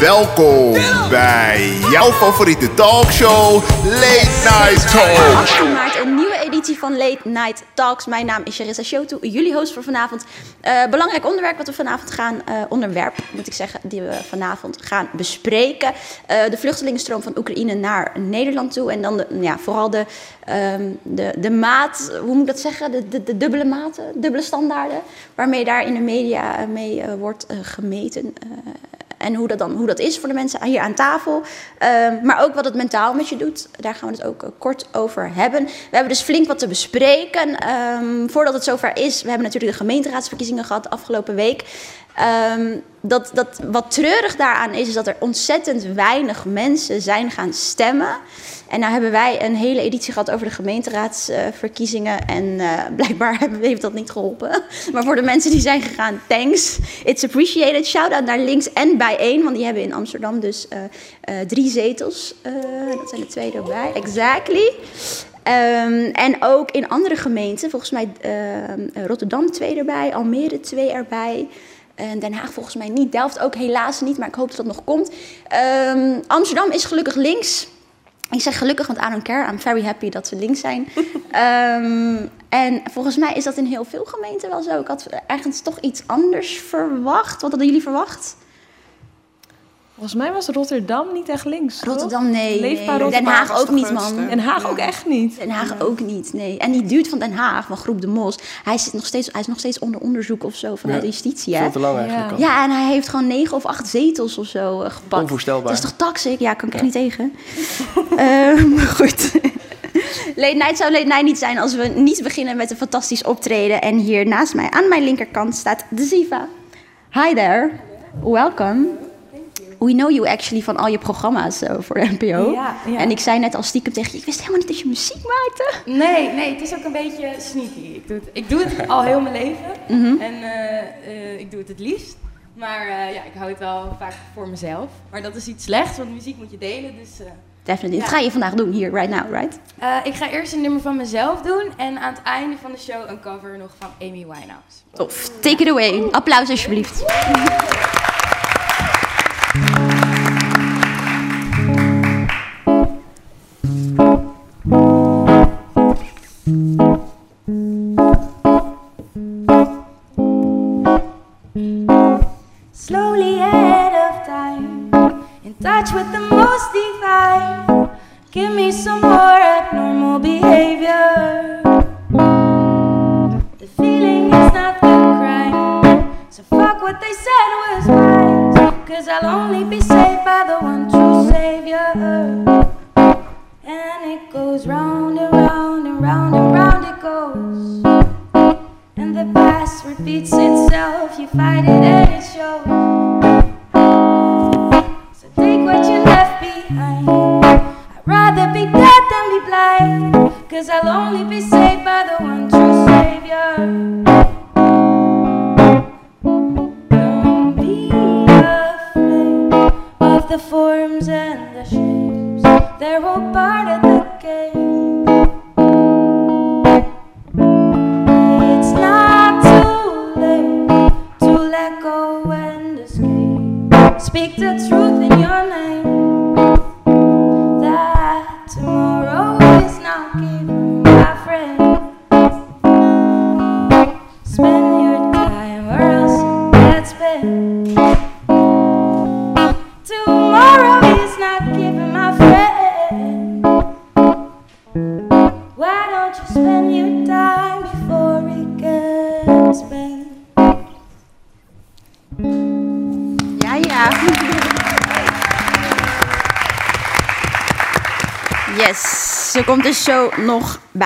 Welkom bij jouw favoriete talkshow, Late Night Talk. 18 maart een nieuwe editie van Late Night Talks. Mijn naam is Charissa Shotu, jullie host voor vanavond. Eh, belangrijk onderwerp wat we vanavond gaan, eh, onderwerp moet ik zeggen, die we vanavond gaan bespreken. Eh, de vluchtelingenstroom van Oekraïne naar Nederland toe. En dan de, ja, vooral de, ehm, de, de maat, hoe moet ik dat zeggen, de, de, de dubbele maten, dubbele standaarden. Waarmee daar in de media mee wordt gemeten. En hoe dat dan hoe dat is voor de mensen hier aan tafel. Ehm, maar ook wat het mentaal met je doet. Daar gaan we het ook eh, kort over hebben. We hebben dus flink wat te bespreken. Ehm, voordat het zover is, we hebben natuurlijk de gemeenteraadsverkiezingen gehad afgelopen week. Ehm, dat, dat, wat treurig daaraan is, is dat er ontzettend weinig mensen zijn gaan stemmen. En nou hebben wij een hele editie gehad over de gemeenteraadsverkiezingen. en eh, blijkbaar heeft dat niet geholpen. Maar voor de mensen die zijn gegaan, thanks. It's appreciated. Shout-out naar links en bijeen. Want die hebben in Amsterdam dus eh, eh, drie zetels. Dat zijn er twee erbij. Exactly. Ehm, en ook in andere gemeenten, volgens mij ehm, Rotterdam twee erbij, Almere twee erbij. En Den Haag volgens mij niet, Delft ook helaas niet, maar ik hoop dat dat nog komt. Ehm, Amsterdam is gelukkig links. Ik zeg gelukkig, want I don't care. I'm very happy dat ze links zijn. Ehm, en volgens mij is dat in heel veel gemeenten wel zo. Ik had ergens toch iets anders verwacht. Wat hadden jullie verwacht? Volgens mij was Rotterdam niet echt links. toch? Rotterdam, nee. Leefbaar nee. Den Haag ook de niet, man. Den Haag ook echt niet. Den Haag ook niet, nee. En die duurt van Den Haag, van Groep de Mos, hij, zit nog steeds, hij is nog steeds onder onderzoek of zo vanuit Ja. de justitie, hè? Veel te lang eigenlijk Ja. al. Ja, en hij heeft gewoon negen of acht zetels of zo eh, gepakt. Onvoorstelbaar. Dat is toch toxic? Ja, kan ik echt niet tegen. Ehm, goed. Late Night zou Late Night niet zijn als we niet beginnen met een fantastisch optreden. En hier naast mij, aan mijn linkerkant, staat de Ziva. Hi there. Welcome. We know you actually van al je programma's eh, voor de NPO. Ja, ja. En ik zei net al stiekem tegen je, ik wist helemaal niet dat je muziek maakte. Nee, nee, het is ook een beetje sneaky. Ik doe het, ik doe het al heel mijn leven. Mhm. En eh, eh, ik doe het het liefst. Maar ja, ik hou het wel vaak voor mezelf. Maar dat is iets slechts, want muziek moet je delen. Dus Definitely. Dat Ja. ga je vandaag doen, hier, right now, right? ik ga eerst een nummer van mezelf doen. En aan het einde van de show een cover nog van Amy Winehouse. Tof. Take it away. Applaus alsjeblieft.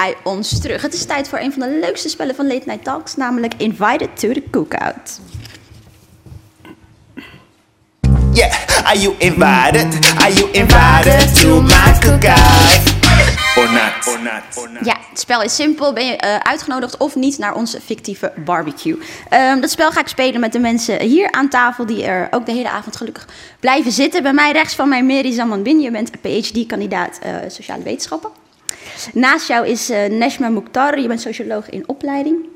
Bij ons terug. Het is tijd voor een van de leukste spellen van Late Night Talks, namelijk Invited to the Cookout. Yeah, are you invited? Are you invited to my cookout? Or not? Or not? Or not? Ja, het spel is simpel. Ben je eh, uitgenodigd of niet naar onze fictieve barbecue? Ehm, dat spel ga ik spelen met de mensen hier aan tafel... die er ook de hele avond gelukkig blijven zitten. Bij mij rechts van mij Mary Zamanbin. Je bent PhD-kandidaat eh, sociale wetenschappen. Naast jou is eh Neshma Mukhtar. Je bent socioloog in opleiding.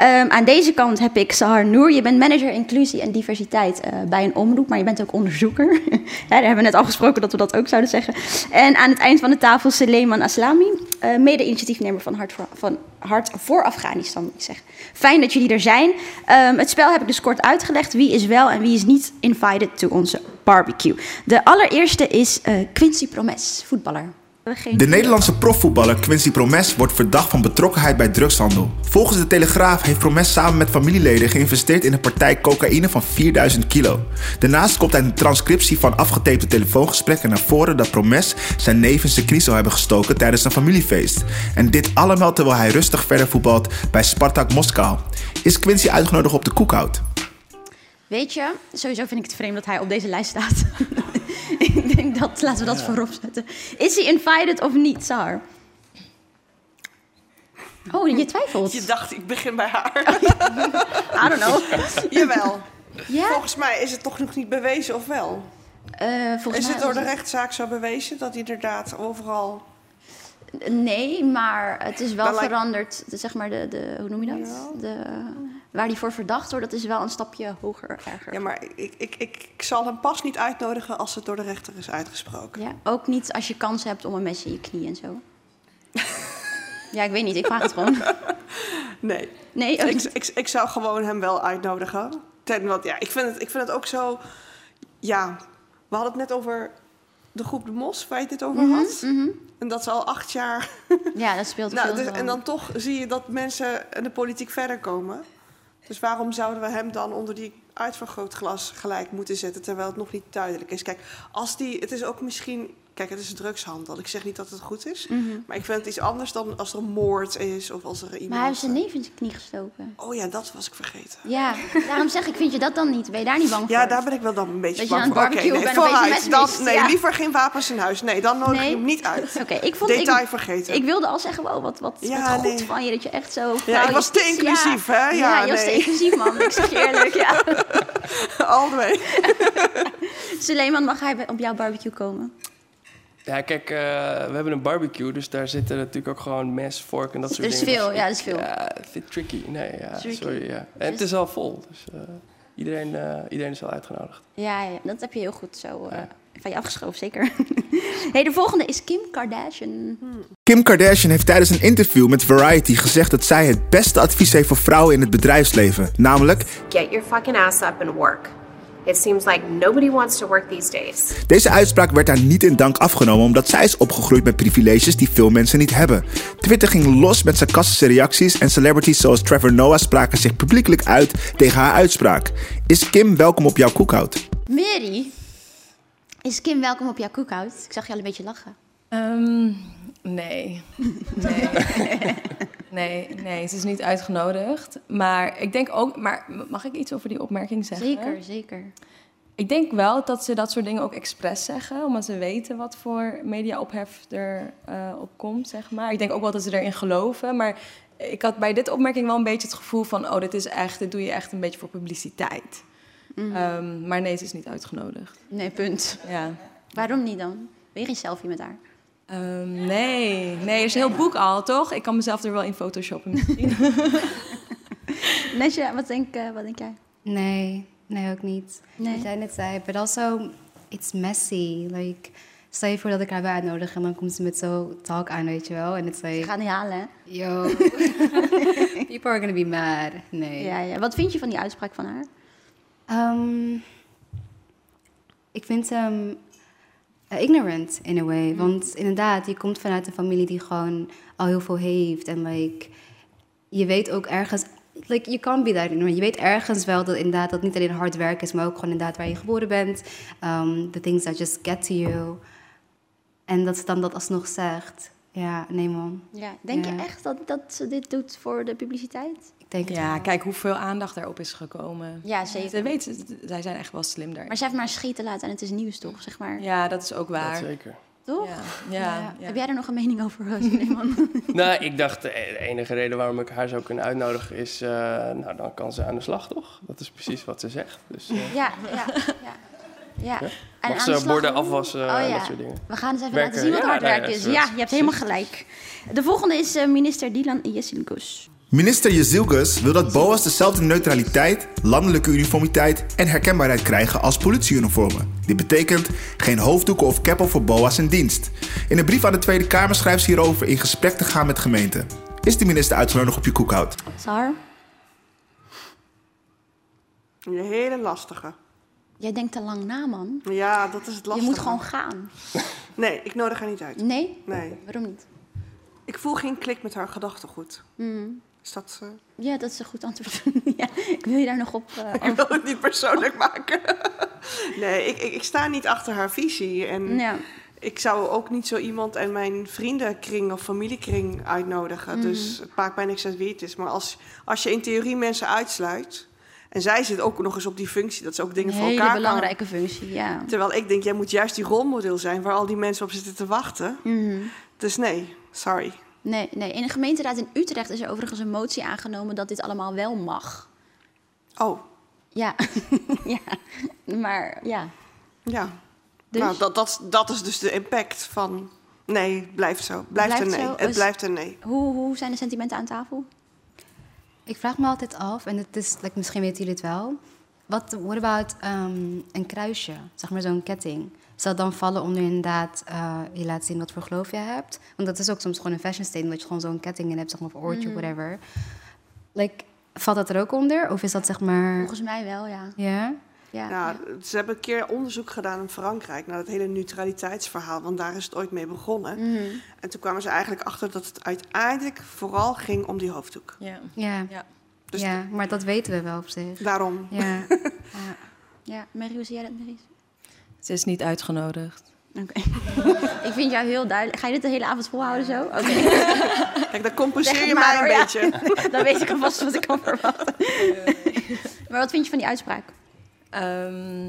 Ehm, aan deze kant heb ik Sahar Noor. Je bent manager inclusie en diversiteit eh, bij een omroep, maar je bent ook onderzoeker. daar hebben we net al gesproken dat we dat ook zouden zeggen. En aan het eind van de tafel Suleiman Aslami, eh, mede-initiatiefnemer van Hart voor, van Hart voor Afghanistan. Fijn dat jullie er zijn. Ehm, het spel heb ik dus kort uitgelegd. Wie is wel en wie is niet invited to onze barbecue. De allereerste is Quincy Promes, voetballer. De Nederlandse profvoetballer Quincy Promes wordt verdacht van betrokkenheid bij drugshandel. Volgens de Telegraaf heeft Promes samen met familieleden geïnvesteerd in een partij cocaïne van 4000 kilo. Daarnaast komt uit een transcriptie van afgetapte telefoongesprekken naar voren dat Promes zijn neef in zijn knie zou hebben gestoken tijdens een familiefeest. En dit allemaal terwijl hij rustig verder voetbalt bij Spartak Moskou. Is Quincy uitgenodigd op de koekhout? Weet je, sowieso vind ik het vreemd dat hij op deze lijst staat. ik denk dat, laten we dat voorop zetten. Is hij invited of niet, Sar? Oh, je twijfelt. Je dacht, ik begin bij haar. I don't know. Jawel. Ja, Volgens mij is het toch nog niet bewezen, of wel? eh, volgens Is mij het door de rechtszaak zo bewezen dat hij inderdaad overal... Nee, maar het is wel veranderd. De, zeg maar de, de, hoe noem je dat? Ja. De, waar hij voor verdacht wordt, dat is wel een stapje hoger, erger. Ja, maar ik, ik, ik, ik zal hem pas niet uitnodigen als het door de rechter is uitgesproken. Ja, ook niet als je kans hebt om een mes in je knie en zo. ja, ik weet niet. Ik vraag het gewoon. Nee. Nee, Ik, ik, ik zou gewoon hem wel uitnodigen. Ten, want ja, ik vind, het, ik vind het ook zo... Ja, we hadden het net over de groep De Mos, waar je dit over Mhm, had. En dat ze al acht jaar... Ja, dat speelt Nou, veel. dus, en dan toch zie je dat mensen in de politiek verder komen. Dus waarom zouden we hem dan onder die uitvergrootglas gelijk moeten zetten... terwijl het nog niet duidelijk is? Kijk, als die... Het is ook misschien... Kijk, het is drugshandel. Ik zeg niet dat het goed is. Mhm. Maar ik vind het iets anders dan als er een moord is of als er iemand... Maar hij heeft zijn neef in zijn knie gestoken. Oh ja, dat was ik vergeten. Ja, daarom zeg ik, vind je dat dan niet? Ben je daar niet bang voor? Ja, daar ben ik wel dan een beetje Dat je bang voor. Oké, nee, en opeens vooruit. mist. nee, Ja. liever geen wapens in huis. Nee, dan nodig Nee? ik hem niet uit. Oké, ik vond... Detail ik, vergeten. ik wilde al zeggen, wow, wat, wat, Ja, wat goed nee. van je dat je echt zo... Ja, ik was te inclusief, hè? Ja, Ja, je was te nee. inclusief, man. Ik zeg je eerlijk, ja. All the way. Suleiman, mag hij op jouw barbecue komen? Ja, kijk, eh, we hebben een barbecue, dus daar zitten natuurlijk ook gewoon mes, vork en dat soort Er is dingen. veel, Dus ja, er is veel. Ja, ik vind tricky. Nee, ja, Tricky. sorry. Ja. En het is al vol, dus eh, iedereen, eh, iedereen is wel uitgenodigd. Ja, ja, dat heb je heel goed zo eh, Ja. van je afgeschoven, zeker. hey, de volgende is Kim Kardashian. Kim Kardashian heeft tijdens een interview met Variety gezegd dat zij het beste advies heeft voor vrouwen in het bedrijfsleven. Namelijk, Get your fucking ass up and work. It seems like nobody wants to work these days. deze uitspraak werd haar niet in dank afgenomen omdat zij is opgegroeid met privileges die veel mensen niet hebben. Twitter ging los met sarcastische reacties en celebrities zoals Trevor Noah spraken zich publiekelijk uit tegen haar uitspraak. Is Kim welkom op jouw koekhout? Mary, is Kim welkom op jouw koekhout? Ik zag je al een beetje lachen. Ehm, nee. Nee. nee, nee, ze is niet uitgenodigd. Maar ik denk ook, maar mag ik iets over die opmerking zeggen? Zeker, zeker. Ik denk wel dat ze dat soort dingen ook expres zeggen, omdat ze weten wat voor media-ophef er eh, op komt, zeg maar. Ik denk ook wel dat ze erin geloven, maar ik had bij dit opmerking wel een beetje het gevoel van, oh, dit is echt, dit doe je echt een beetje voor publiciteit. Ehm, maar nee, ze is niet uitgenodigd. Nee, punt. Ja. Waarom niet dan? Wil je geen selfie met haar? Ehm, nee, nee, er is een heel boek al, toch? Ik kan mezelf er wel in photoshoppen misschien. Netje, wat denk, eh, wat denk jij? Nee, nee, ook niet. Nee. Wat jij net zei, but also, it's messy. Like, stel je voor dat ik haar wil uitnodigen en dan komt ze met zo'n talk aan, weet je wel. En het like, ga het niet halen, hè? yo, people are gonna be mad. Nee. Ja, ja. Wat vind je van die uitspraak van haar? Ehm, ik vind hem eh, ignorant in a way. Want inderdaad, je komt vanuit een familie die gewoon al heel veel heeft. En like, je weet ook ergens... Like, you can't be that ignorant. Je weet ergens wel dat inderdaad dat niet alleen hard werk is... maar ook gewoon inderdaad waar je geboren bent. Um, the things that just get to you. En dat ze dan dat alsnog zegt. Ja, nee man. Ja. Denk Ja. je echt dat, dat ze dit doet voor de publiciteit? Denk het ja, wel. kijk hoeveel aandacht erop is gekomen. Ja, zeker. Ze weten, zij zijn echt wel slim daar. Maar ze heeft maar schieten laten en het is nieuws, toch? Zeg maar. Ja, dat is ook Dat waar. zeker. Toch? Ja, ja, ja. Heb jij er nog een mening over, Suleiman? nou, ik dacht, de enige reden waarom ik haar zou kunnen uitnodigen is... eh, nou, dan kan ze aan de slag, toch? Dat is precies wat ze zegt. Dus eh, ja, ja, ja. ja. En mag aan ze de slag borden doen? afwassen Oh, en ja. dat soort dingen. We gaan eens even Werken, laten zien wat ja, hard nou ja, werk is. Ja, je hebt helemaal gelijk. De volgende is eh, minister Dylan Yesinkus. Minister Jezilgus wil dat BOA's dezelfde neutraliteit, landelijke uniformiteit en herkenbaarheid krijgen als politieuniformen. Dit betekent geen hoofddoeken of keppel voor BOA's in dienst. In een brief aan de Tweede Kamer schrijft ze hierover in gesprek te gaan met gemeenten. Is de minister uitgenodigd op je koekhout? Sar, Een hele lastige. jij denkt te lang na, man. Ja, dat is het Je lastige. moet gewoon gaan. Nee, ik nodig haar niet uit. Nee? Nee. Waarom niet? Ik voel geen klik met haar gedachtegoed. Mm. Is dat... eh, Ja, dat is een goed antwoord. ja, ik wil je daar nog op... eh, Ik wil het niet persoonlijk maken. nee, ik, ik, ik sta niet achter haar visie. En Ja. ik zou ook niet zo iemand in mijn vriendenkring of familiekring uitnodigen. Mhm. Dus het maakt mij niks uit wie het is. Maar als, als je in theorie mensen uitsluit... En zij zit ook nog eens op die functie, dat ze ook dingen Een voor elkaar belangrijke functie, ja. kan. Terwijl ik denk, jij moet juist die rolmodel zijn waar al die mensen op zitten te wachten. Mhm. Dus nee, sorry. Nee, nee, in de gemeenteraad in Utrecht is er overigens een motie aangenomen dat dit allemaal wel mag. Oh, Ja, ja. maar ja. ja. Dus? Nou, dat, dat, dat is dus de impact van... Nee, het blijft zo. Blijft, Blijft een nee. zo? Het blijft een nee. Hoe, hoe zijn de sentimenten aan tafel? Ik vraag me altijd af, en het is, like, misschien weten jullie het wel. Wat, what about ehm, een kruisje, zeg maar zo'n ketting? Zou dat dan vallen onder inderdaad, eh, je laat zien wat voor geloof je hebt? Want dat is ook soms gewoon een fashion statement, dat je gewoon zo'n ketting in hebt, zeg maar, of oortje, Mhm. whatever. Like, valt dat er ook onder? Of is dat zeg maar... Volgens mij wel, ja. Ja? ja, Ja, ze hebben een keer onderzoek gedaan in Frankrijk naar het hele neutraliteitsverhaal, want daar is het ooit mee begonnen. Mhm. En toen kwamen ze eigenlijk achter dat het uiteindelijk vooral ging om die hoofddoek. Ja. Ja. Ja. Dus ja, maar dat weten we wel op zich. daarom. Ja. Ja, Mary, hoe zie jij dat, Maries? Ze is niet uitgenodigd. Oké. ik vind jou heel duidelijk. Ga je dit de hele avond volhouden zo? Oké. Kijk, dan compenseer Zeg je maar, mij een beetje. Dan weet ik alvast wat ik kan verwachten. maar wat vind je van die uitspraak? Ehm,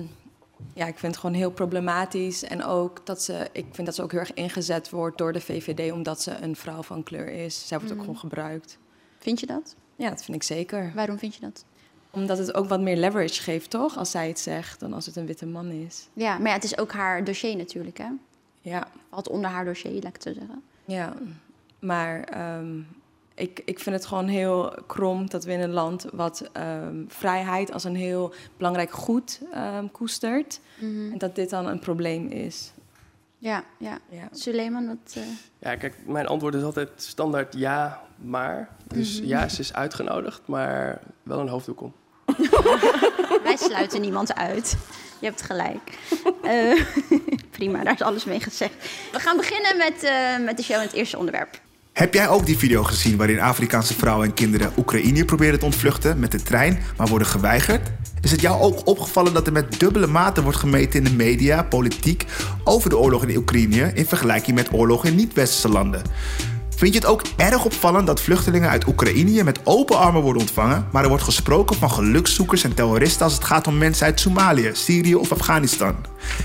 ja, ik vind het gewoon heel problematisch. En ook dat ze, ik vind dat ze ook heel erg ingezet wordt door de VVD, omdat ze een vrouw van kleur is. Zij wordt ook Mhm. gewoon gebruikt. Vind je dat? Ja, dat vind ik zeker. Waarom vind je dat? Omdat het ook wat meer leverage geeft, toch? Als zij het zegt, dan als het een witte man is. Ja, maar ja, het is ook haar dossier natuurlijk, hè? Ja, Valt onder haar dossier, laat ik het zo zeggen. ja. Maar ehm, ik, ik vind het gewoon heel krom dat we in een land wat ehm, vrijheid als een heel belangrijk goed ehm, koestert. En dat dit dan een probleem is. Ja, ja. Ja. Suleiman, wat... eh, Ja, kijk, mijn antwoord is altijd standaard ja, maar. Dus Mhm. ja, ze is uitgenodigd, maar wel een hoofddoek om. Wij sluiten niemand uit. Je hebt gelijk. Eh, prima, daar is alles mee gezegd. We gaan beginnen met, eh, met de show en het eerste onderwerp. Heb jij ook die video gezien waarin Afrikaanse vrouwen en kinderen Oekraïne proberen te ontvluchten met de trein, maar worden geweigerd? Is het jou ook opgevallen dat er met dubbele maten wordt gemeten in de media, politiek, over de oorlog in Oekraïne in vergelijking met oorlogen in niet-westerse landen? Vind je het ook erg opvallend dat vluchtelingen uit Oekraïne met open armen worden ontvangen, maar er wordt gesproken van gelukszoekers en terroristen als het gaat om mensen uit Somalië, Syrië of Afghanistan?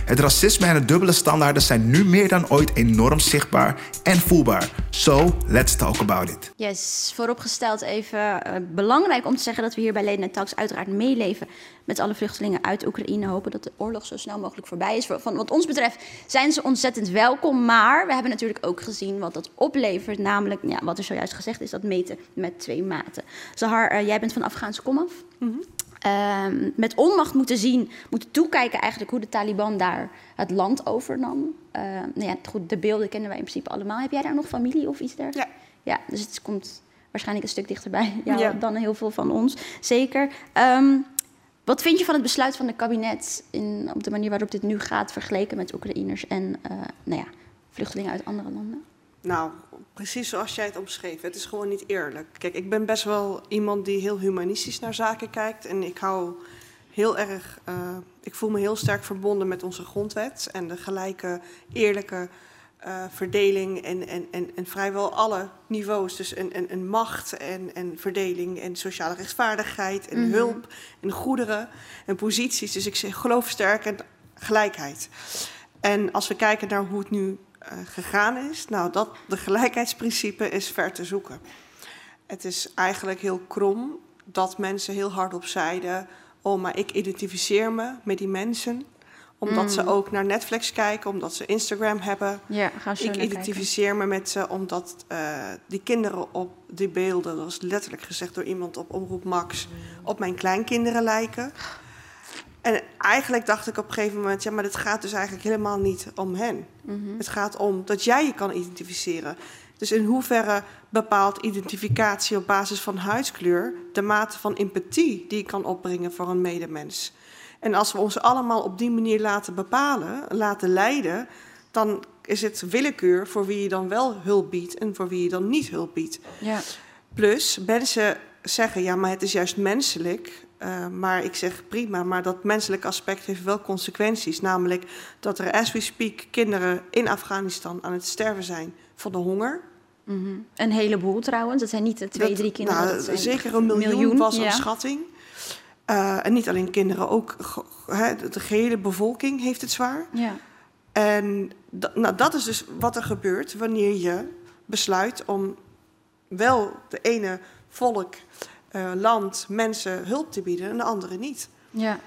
Het racisme en de dubbele standaarden zijn nu meer dan ooit enorm zichtbaar en voelbaar. So, let's talk about it. Yes, vooropgesteld even eh, belangrijk om te zeggen dat we hier bij Leden Talks uiteraard meeleven met alle vluchtelingen uit Oekraïne. Hopen dat de oorlog zo snel mogelijk voorbij is. Van wat ons betreft zijn ze ontzettend welkom, maar we hebben natuurlijk ook gezien wat dat oplevert. Namelijk, ja, wat er zojuist gezegd is, dat meten met twee maten. Zahar, eh, jij bent van Afghaanse komaf. Ehm, met onmacht moeten zien, moeten toekijken eigenlijk hoe de Taliban daar het land overnam. Eh, nou ja, goed, de beelden kennen wij in principe allemaal. Heb jij daar nog familie of iets dergelijks? Ja. Ja, dus het komt waarschijnlijk een stuk dichterbij jou Ja. dan heel veel van ons. Zeker. Ehm, wat vind je van het besluit van het kabinet in, op de manier waarop dit nu gaat, vergeleken met Oekraïners en eh, nou ja, vluchtelingen uit andere landen? Nou, precies zoals jij het omschreef. Het is gewoon niet eerlijk. Kijk, ik ben best wel iemand die heel humanistisch naar zaken kijkt. En ik hou heel erg. eh, ik voel me heel sterk verbonden met onze grondwet. En de gelijke, eerlijke eh, verdeling. En, en, en, en vrijwel alle niveaus. Dus een, een, een macht en, en verdeling. En sociale rechtvaardigheid. En Mhm. hulp. En goederen. En posities. Dus ik zeg, geloof sterk in gelijkheid. En als we kijken naar hoe het nu gegaan is, nou, dat, de gelijkheidsprincipe is ver te zoeken. Het is eigenlijk heel krom dat mensen heel hardop zeiden: Oh, maar ik identificeer me met die mensen Omdat ze Mm. ook naar Netflix kijken, omdat ze Instagram hebben. Ja, gaan ze Ik kijken. identificeer me met ze omdat eh, die kinderen op die beelden, dat was letterlijk gezegd door iemand op Omroep Max, op mijn kleinkinderen lijken. En eigenlijk dacht ik op een gegeven moment, ja, maar dit gaat dus eigenlijk helemaal niet om hen. Mhm. Het gaat om dat jij je kan identificeren. Dus in hoeverre bepaalt identificatie op basis van huidskleur de mate van empathie die je kan opbrengen voor een medemens? En als we ons allemaal op die manier laten bepalen, laten leiden, dan is het willekeur voor wie je dan wel hulp biedt en voor wie je dan niet hulp biedt. Ja. Plus, mensen zeggen, ja, maar het is juist menselijk. Eh, maar ik zeg prima, maar dat menselijke aspect heeft wel consequenties. Namelijk dat er, as we speak, kinderen in Afghanistan aan het sterven zijn van de honger. Mhm. Een heleboel trouwens. Dat zijn niet de twee, Dat- drie kinderen. nou, dat zijn zeker een miljoen, was een ja. schatting. Eh, en niet alleen kinderen, ook de, gehele bevolking heeft het zwaar. Ja. En nou, dat is dus wat er gebeurt wanneer je besluit om wel de ene volk, eh, land, mensen hulp te bieden en de andere niet. Ja.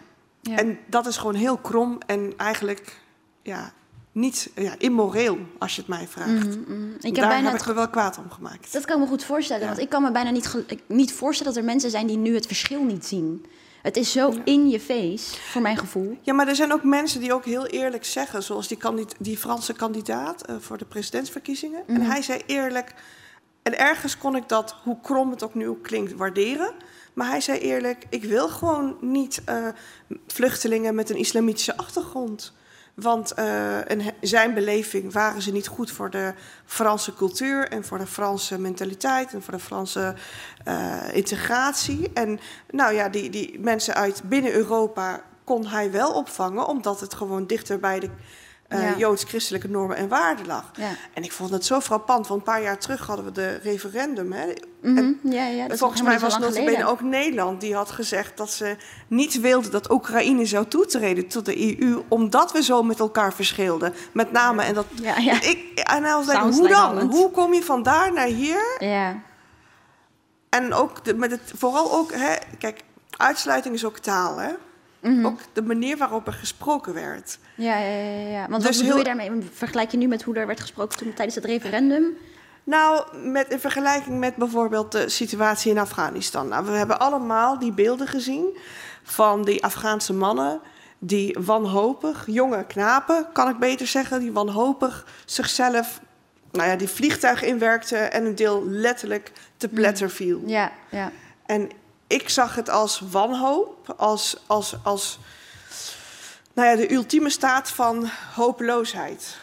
ja. En dat is gewoon heel krom en eigenlijk ja, niet ja, immoreel, als je het mij vraagt. Mhm, mhm. Ik heb Daar bijna heb het ik me wel kwaad om gemaakt. Dat kan ik me goed voorstellen. Want ik kan me bijna niet, niet voorstellen dat er mensen zijn die nu het verschil niet zien. Het is zo in je face, voor mijn gevoel. Ja, maar er zijn ook mensen die ook heel eerlijk zeggen, zoals die, die Franse kandidaat eh, voor de presidentsverkiezingen. En Mhm. hij zei eerlijk, en ergens kon ik dat, hoe krom het ook nu klinkt, waarderen. Maar hij zei eerlijk, ik wil gewoon niet eh, vluchtelingen met een islamitische achtergrond. Want eh, in he- zijn beleving waren ze niet goed voor de Franse cultuur en voor de Franse mentaliteit en voor de Franse eh, integratie. En nou ja, die, die mensen uit binnen Europa kon hij wel opvangen, omdat het gewoon dichter bij de eh, Ja. joods-christelijke normen en waarden lag. Ja. En ik vond het zo frappant, want een paar jaar terug hadden we de referendum. Hè? Mhm, ja, ja, dat volgens mij was notabene ook Nederland die had gezegd dat ze niet wilde dat Oekraïne zou toetreden tot de EU, omdat we zo met elkaar verschilden. Met name en dat. Ja, ja. Ik, en hij was like, hoe dan? Hoe kom je van daar naar hier? Ja. En ook de, met het, vooral ook, hè, kijk, uitsluiting is ook taal, hè? Mhm. Ook de manier waarop er gesproken werd. Ja, ja, ja, ja. Want Dus wat bedoel je daarmee? Vergelijk je nu met hoe er werd gesproken toen tijdens het referendum? Nou, met, in vergelijking met bijvoorbeeld de situatie in Afghanistan. Nou, we hebben allemaal die beelden gezien van die Afghaanse mannen die wanhopig, jonge knapen, kan ik beter zeggen, die wanhopig zichzelf, nou ja, die vliegtuig inwerkten en een deel letterlijk te pletter viel. Ja, ja. En ik zag het als wanhoop, als, als, als nou ja, de ultieme staat van hopeloosheid.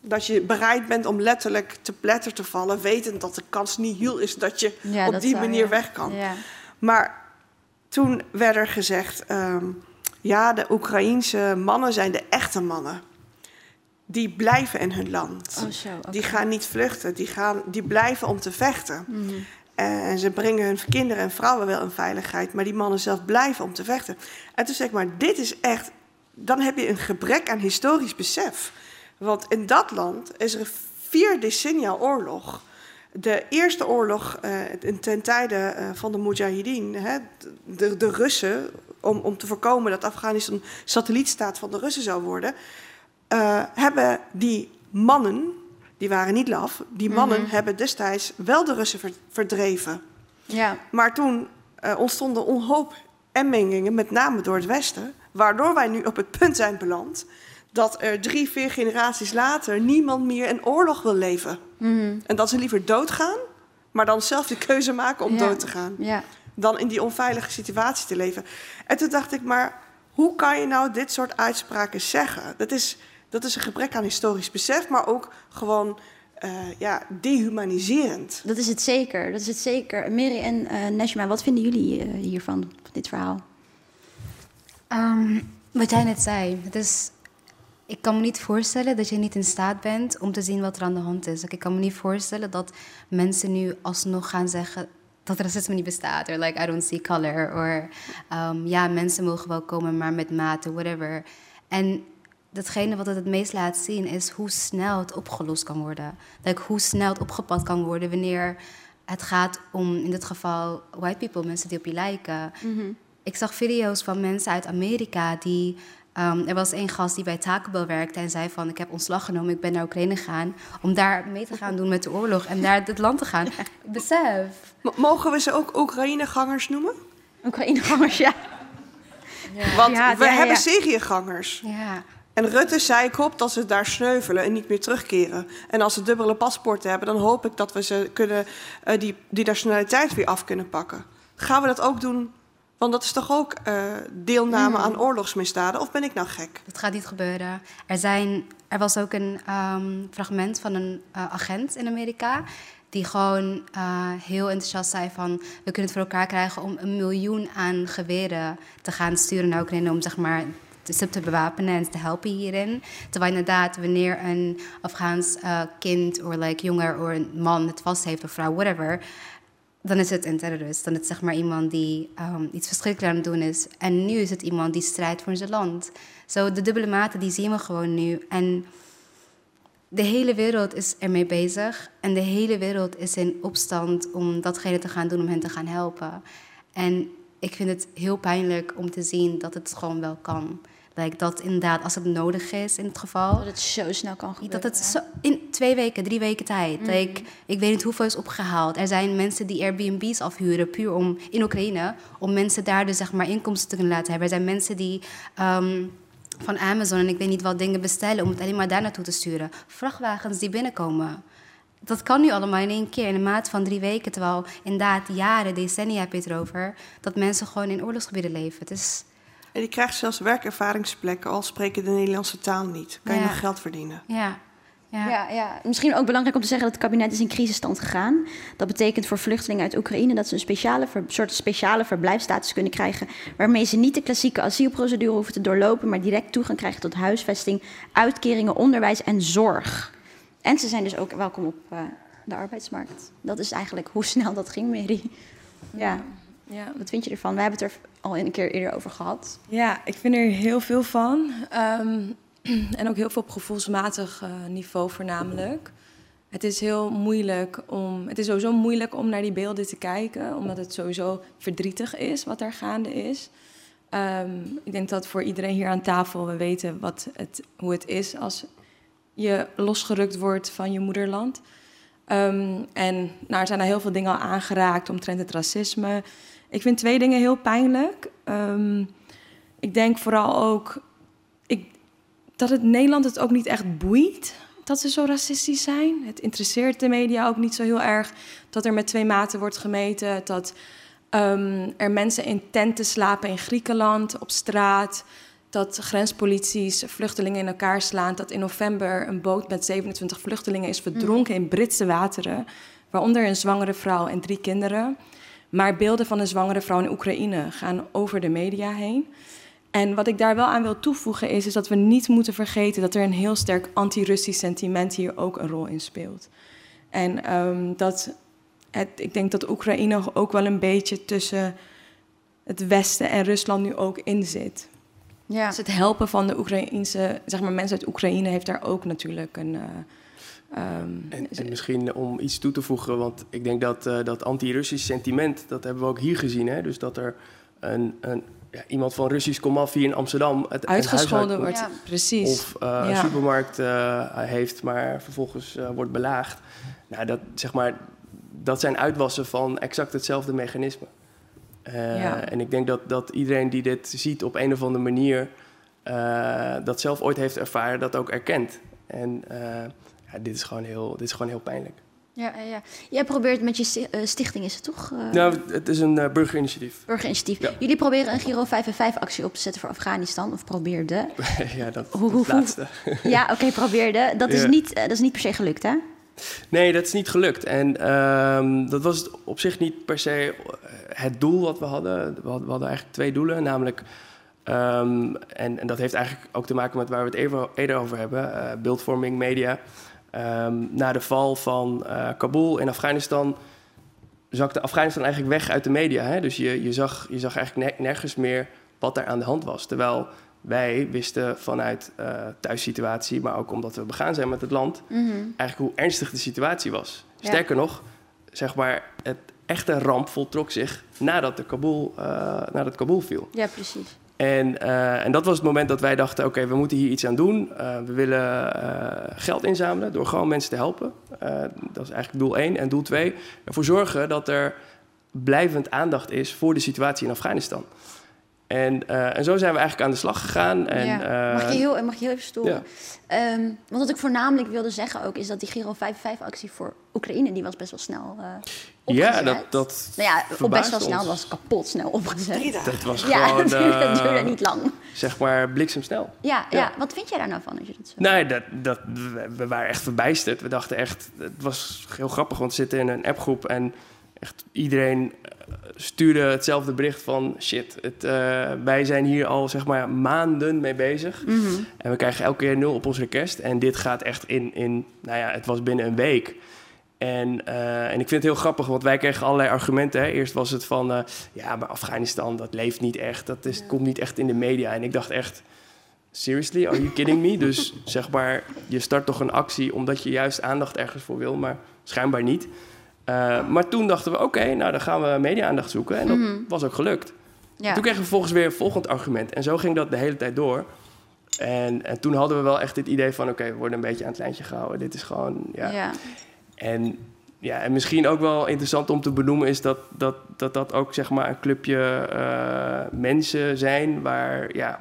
Dat je bereid bent om letterlijk te pletter te vallen, wetend dat de kans niet heel is dat je Ja, op dat die zou, manier ja. weg kan. Ja. Maar toen werd er gezegd, ehm, ja, de Oekraïense mannen zijn de echte mannen. Die blijven in hun land. Oh, zo. Die gaan niet vluchten, die, gaan, die blijven om te vechten. Mhm. En ze brengen hun kinderen en vrouwen wel in veiligheid, maar die mannen zelf blijven om te vechten. En toen zeg ik maar, dit is echt, dan heb je een gebrek aan historisch besef. Want in dat land is er vier decennia oorlog. De eerste oorlog eh, ten tijde eh, van de Mujahideen, hè, de, de Russen, om, om te voorkomen dat Afghanistan satellietstaat van de Russen zou worden, eh, hebben die mannen, die waren niet laf, die mannen Mhm. hebben destijds wel de Russen ver- verdreven. Ja. Maar toen eh, ontstonden een hoop emmengingen, met name door het Westen, waardoor wij nu op het punt zijn beland dat er drie, vier generaties later niemand meer in oorlog wil leven. Mhm. En dat ze liever doodgaan, maar dan zelf de keuze maken om Ja. dood te gaan. Ja. Dan in die onveilige situatie te leven. En toen dacht ik, maar hoe kan je nou dit soort uitspraken zeggen? Dat is, dat is een gebrek aan historisch besef, maar ook gewoon eh, ja, dehumaniserend. Dat is het zeker. Dat is het zeker. Mary en eh Neshma, wat vinden jullie eh, hiervan, van dit verhaal? Ehm, wat jij net zei, het is, ik kan me niet voorstellen dat je niet in staat bent om te zien wat er aan de hand is. Ik kan me niet voorstellen dat mensen nu alsnog gaan zeggen dat racisme niet bestaat. Or like, I don't see color. Or ehm, ja, mensen mogen wel komen, maar met mate, whatever. En datgene wat het het meest laat zien is hoe snel het opgelost kan worden. Like, hoe snel het opgepakt kan worden wanneer het gaat om, in dit geval, white people, mensen die op je lijken. Ik zag video's van mensen uit Amerika die Ehm, er was één gast die bij Taco Bell werkte en zei van... ik heb ontslag genomen, ik ben naar Oekraïne gegaan... om daar mee te gaan doen met de oorlog en daar het land te gaan. Besef. M- mogen we ze ook Oekraïne-gangers noemen? Oekraïne-gangers, ja. Want Ja, we ja, hebben ja. Syrië-gangers. Ja. En Rutte zei ik hoop dat ze daar sneuvelen en niet meer terugkeren. En als ze dubbele paspoorten hebben, dan hoop ik dat we ze kunnen, eh, die, die nationaliteit weer af kunnen pakken. Gaan we dat ook doen? Want dat is toch ook eh, deelname aan oorlogsmisdaden? Of ben ik nou gek? Dat gaat niet gebeuren. Er, zijn, er was ook een ehm, fragment van een eh, agent in Amerika. Die gewoon heel enthousiast zei van... we kunnen het voor elkaar krijgen om een miljoen aan geweren te gaan sturen naar Oekraïne... om zeg maar ze te bewapenen en te helpen hierin. Terwijl inderdaad, wanneer een Afghaans eh, kind of like, jonger of een man het vast heeft of vrouw, whatever... dan is het een terrorist. Dan is het zeg maar iemand die ehm, iets verschrikkelijks aan het doen is. En nu is het iemand die strijdt voor zijn land. Zo, de dubbele maten, die zien we gewoon nu. En de hele wereld is ermee bezig. En de hele wereld is in opstand om datgene te gaan doen, om hen te gaan helpen. En ik vind het heel pijnlijk om te zien dat het gewoon wel kan. Like, dat inderdaad, als het nodig is in het geval... Dat het zo snel kan gebeuren. Dat het zo, in twee weken, drie weken tijd. Like, ik weet niet hoeveel is opgehaald. Er zijn mensen die Airbnb's afhuren, puur om, in Oekraïne, om mensen daar dus zeg maar inkomsten te kunnen laten hebben. Er zijn mensen die ehm, van Amazon en ik weet niet wat dingen bestellen om het alleen maar daar naartoe te sturen. Vrachtwagens die binnenkomen. Dat kan nu allemaal in één keer, in een maat van drie weken. Terwijl inderdaad jaren, decennia heb je het erover, dat mensen gewoon in oorlogsgebieden leven. Het is... En je krijgt zelfs werkervaringsplekken, al spreken de Nederlandse taal niet. Kan je nog geld verdienen. Ja. Ja. Ja, ja, misschien ook belangrijk om te zeggen dat het kabinet is in crisisstand gegaan. Dat betekent voor vluchtelingen uit Oekraïne dat ze een speciale ver- soort speciale verblijfsstatus kunnen krijgen. Waarmee ze niet de klassieke asielprocedure hoeven te doorlopen, maar direct toegang krijgen tot huisvesting, uitkeringen, onderwijs en zorg. En ze zijn dus ook welkom op eh, de arbeidsmarkt. Dat is eigenlijk hoe snel dat ging, Mary. Ja. Ja. Wat vind je ervan? We hebben het er al een keer eerder over gehad. Ja, ik vind er heel veel van. Ehm, en ook heel veel op gevoelsmatig eh, niveau voornamelijk. Het is heel moeilijk om. Het is sowieso moeilijk om naar die beelden te kijken, omdat het sowieso verdrietig is wat er gaande is. Ehm, ik denk dat voor iedereen hier aan tafel we weten wat het, hoe het is als je losgerukt wordt van je moederland. Ehm, en nou, er zijn er heel veel dingen al aangeraakt omtrent het racisme. Ik vind twee dingen heel pijnlijk. Ehm, ik denk vooral ook ik, dat het Nederland het ook niet echt boeit dat ze zo racistisch zijn. Het interesseert de media ook niet zo heel erg dat er met twee maten wordt gemeten. Dat ehm, er mensen in tenten slapen in Griekenland, op straat. Dat grenspolities vluchtelingen in elkaar slaan. Dat in november een boot met 27 vluchtelingen is verdronken in Britse wateren. Waaronder een zwangere vrouw en drie kinderen. Maar beelden van een zwangere vrouw in Oekraïne gaan over de media heen. En wat ik daar wel aan wil toevoegen is, is dat we niet moeten vergeten dat er een heel sterk anti-Russisch sentiment hier ook een rol in speelt. En ehm, dat het, ik denk dat Oekraïne ook wel een beetje tussen het Westen en Rusland nu ook in zit. Ja. Dus het helpen van de Oekraïnse, zeg maar mensen uit Oekraïne heeft daar ook natuurlijk een. eh, ehm, En, en misschien om iets toe te voegen, want ik denk dat eh, dat anti-Russisch sentiment, dat hebben we ook hier gezien. Hè? Dus dat er een, een, ja, iemand van Russisch komaf hier in Amsterdam het, het huis uitgescholden uit- wordt. Ja. Precies. Of eh, een supermarkt eh, heeft, maar vervolgens eh, wordt belaagd. Nou, dat, zeg maar, dat zijn uitwassen van exact hetzelfde mechanisme. Eh, Ja. En ik denk dat, dat iedereen die dit ziet op een of andere manier... eh, dat zelf ooit heeft ervaren, dat ook erkent. En eh, ja, dit, is gewoon heel, dit is gewoon heel pijnlijk. Ja, ja. Jij probeert met je eh, stichting, is het toch? eh, Nou, het is een eh, burgerinitiatief. Burgerinitiatief. Ja. Jullie proberen een Giro 5 en 5 actie op te zetten voor Afghanistan. Of probeerden. ja, dat, Hoe- laatste. ja, oké, probeerden. Dat, is niet, dat is niet per se gelukt, hè? Nee, dat is niet gelukt. En ehm, dat was op zich niet per se het doel wat we hadden. We hadden, we hadden eigenlijk twee doelen, namelijk... ehm, en, en dat heeft eigenlijk ook te maken met waar we het even, eerder over hebben. beeldvorming, media. Ehm, na de val van eh, Kabul in Afghanistan... zakte Afghanistan eigenlijk weg uit de media. Hè? Dus je, je, zag, je zag eigenlijk ne- nergens meer wat er aan de hand was. Terwijl wij wisten vanuit eh thuissituatie... maar ook omdat we begaan zijn met het land eigenlijk hoe ernstig de situatie was. Ja. Sterker nog, zeg maar, het echte ramp voltrok zich nadat, de Kabul, eh, nadat Kabul viel. Ja, precies. En, eh, en dat was het moment dat wij dachten: oké, we moeten hier iets aan doen. Eh, we willen eh, geld inzamelen door gewoon mensen te helpen. Dat is eigenlijk doel 1. En doel 2, ervoor zorgen dat er blijvend aandacht is voor de situatie in Afghanistan. En, eh, en zo zijn we eigenlijk aan de slag gegaan. En, Ja. mag, eh, je heel, mag je heel even storen? ja. Ehm, want wat ik voornamelijk wilde zeggen ook... is dat die Giro 55-actie voor Oekraïne... die was best wel snel eh opgezet. ja, dat, dat Nou ja, op best wel snel. ons. was kapot snel opgezet. Dat was Ja, gewoon, dat duurde, dat duurde niet lang. zeg maar, bliksemsnel. Ja, ja. ja. wat vind jij daar nou van als je dat zo... Nee, dat, dat, we- we waren echt verbijsterd. We dachten echt, het was heel grappig, want we zitten in een appgroep en echt iedereen eh, stuurde hetzelfde bericht van shit, het, eh, wij zijn hier al zeg maar maanden mee bezig. Mhm. En we krijgen elke keer nul op ons request. En dit gaat echt in, in nou ja, het was binnen een week. En, eh, en ik vind het heel grappig, want wij kregen allerlei argumenten. Hè. Eerst was het van, ja, maar Afghanistan, dat leeft niet echt. Dat is, komt niet echt in de media. En ik dacht echt, seriously, are you kidding me? Dus zeg maar, je start toch een actie omdat je juist aandacht ergens voor wil, maar schijnbaar niet. Eh, maar toen dachten we, oké, nou dan gaan we media-aandacht zoeken. En dat Mhm. was ook gelukt. Ja. Toen kregen we vervolgens weer een volgend argument. En zo ging dat de hele tijd door. En, en toen hadden we wel echt het idee van... oké, we worden een beetje aan het lijntje gehouden. Dit is gewoon... Ja. ja. En, ja, en misschien ook wel interessant om te benoemen... is dat dat, dat, dat ook zeg maar een clubje eh, mensen zijn... waar, ja,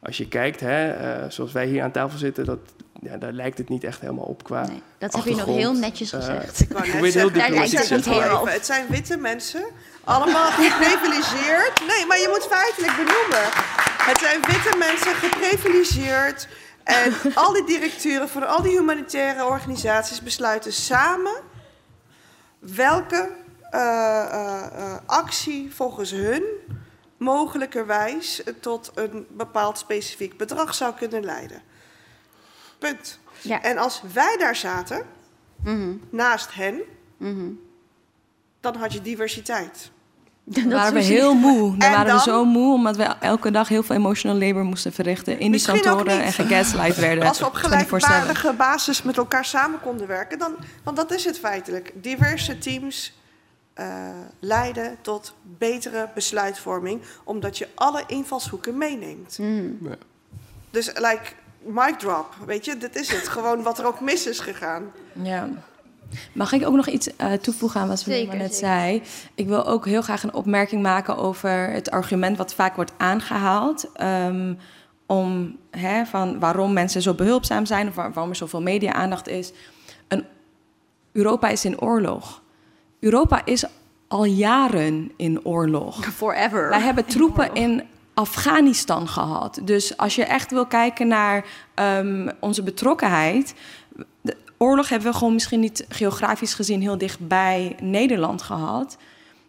als je kijkt, hè, eh, zoals wij hier aan tafel zitten... Dat, ja, daar lijkt het niet echt helemaal op qua Nee, dat heb je nog heel netjes Eh, gezegd. Ik wou net zeggen, Daar lijkt het niet helemaal op. Het zijn witte mensen, allemaal geprivilegeerd. Nee, maar je moet feitelijk benoemen. Het zijn witte mensen, geprivilegeerd. En al die directeuren van al die humanitaire organisaties besluiten samen welke eh, eh, eh, actie volgens hun mogelijkerwijs tot een bepaald specifiek bedrag zou kunnen leiden. Punt. Ja. En als wij daar zaten, Mhm, naast hen, mhm. dan had je diversiteit. Dat Dan waren we heel moe. Dan En waren dan? we zo moe omdat we elke dag heel veel emotional labor moesten verrichten in die kantoren en gegaslight werden. Als we op 24/7. gelijkwaardige basis met elkaar samen konden werken, dan, want dat is het feitelijk. Diverse teams eh, leiden tot betere besluitvorming, omdat je alle invalshoeken meeneemt. Mm. Dus, like, mic drop, weet je, dit is het. Gewoon wat er ook mis is gegaan. Ja. Mag ik ook nog iets eh, toevoegen aan wat Vanessa net zeker. zei? Ik wil ook heel graag een opmerking maken over het argument wat vaak wordt aangehaald. ehm, om hè, van waarom mensen zo behulpzaam zijn of waar- waarom er zoveel media-aandacht is. Een, Europa is in oorlog. Europa is al jaren in oorlog. Forever. Wij hebben troepen in Afghanistan gehad. Dus als je echt wil kijken naar ehm, onze betrokkenheid. De oorlog hebben we gewoon misschien niet geografisch gezien heel dicht bij Nederland gehad.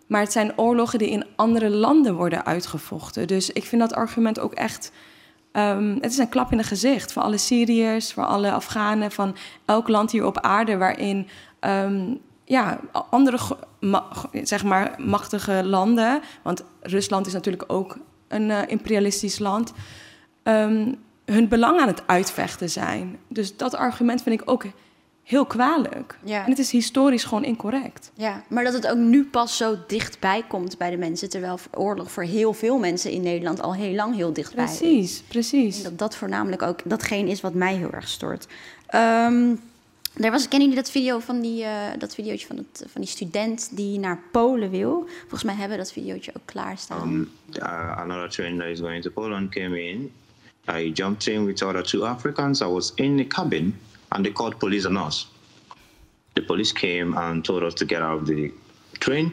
Maar het zijn oorlogen die in andere landen worden uitgevochten. Dus ik vind dat argument ook echt. ehm, het is een klap in het gezicht voor alle Syriërs, voor alle Afghanen, van elk land hier op aarde waarin ehm, ja, andere zeg maar, machtige landen, want Rusland is natuurlijk ook een eh, imperialistisch land, ehm, hun belang aan het uitvechten zijn. Dus dat argument vind ik ook heel kwalijk. Ja. En het is historisch gewoon incorrect. Ja, maar dat het ook nu pas zo dichtbij komt bij de mensen. Terwijl oorlog voor heel veel mensen in Nederland al heel lang heel dichtbij is. Precies, precies. En dat dat voornamelijk ook datgene is wat mij heel erg stoort. Ehm er was, kennen jullie dat video van die, eh, dat videootje van, het, van die student die naar Polen wil? Volgens mij hebben we dat videootje ook klaarstaan. Um, uh, another train that is going to Poland came in. I jumped in with other two Africans. I was in the cabin, and they called police on us. The police came and told us to get out of the train.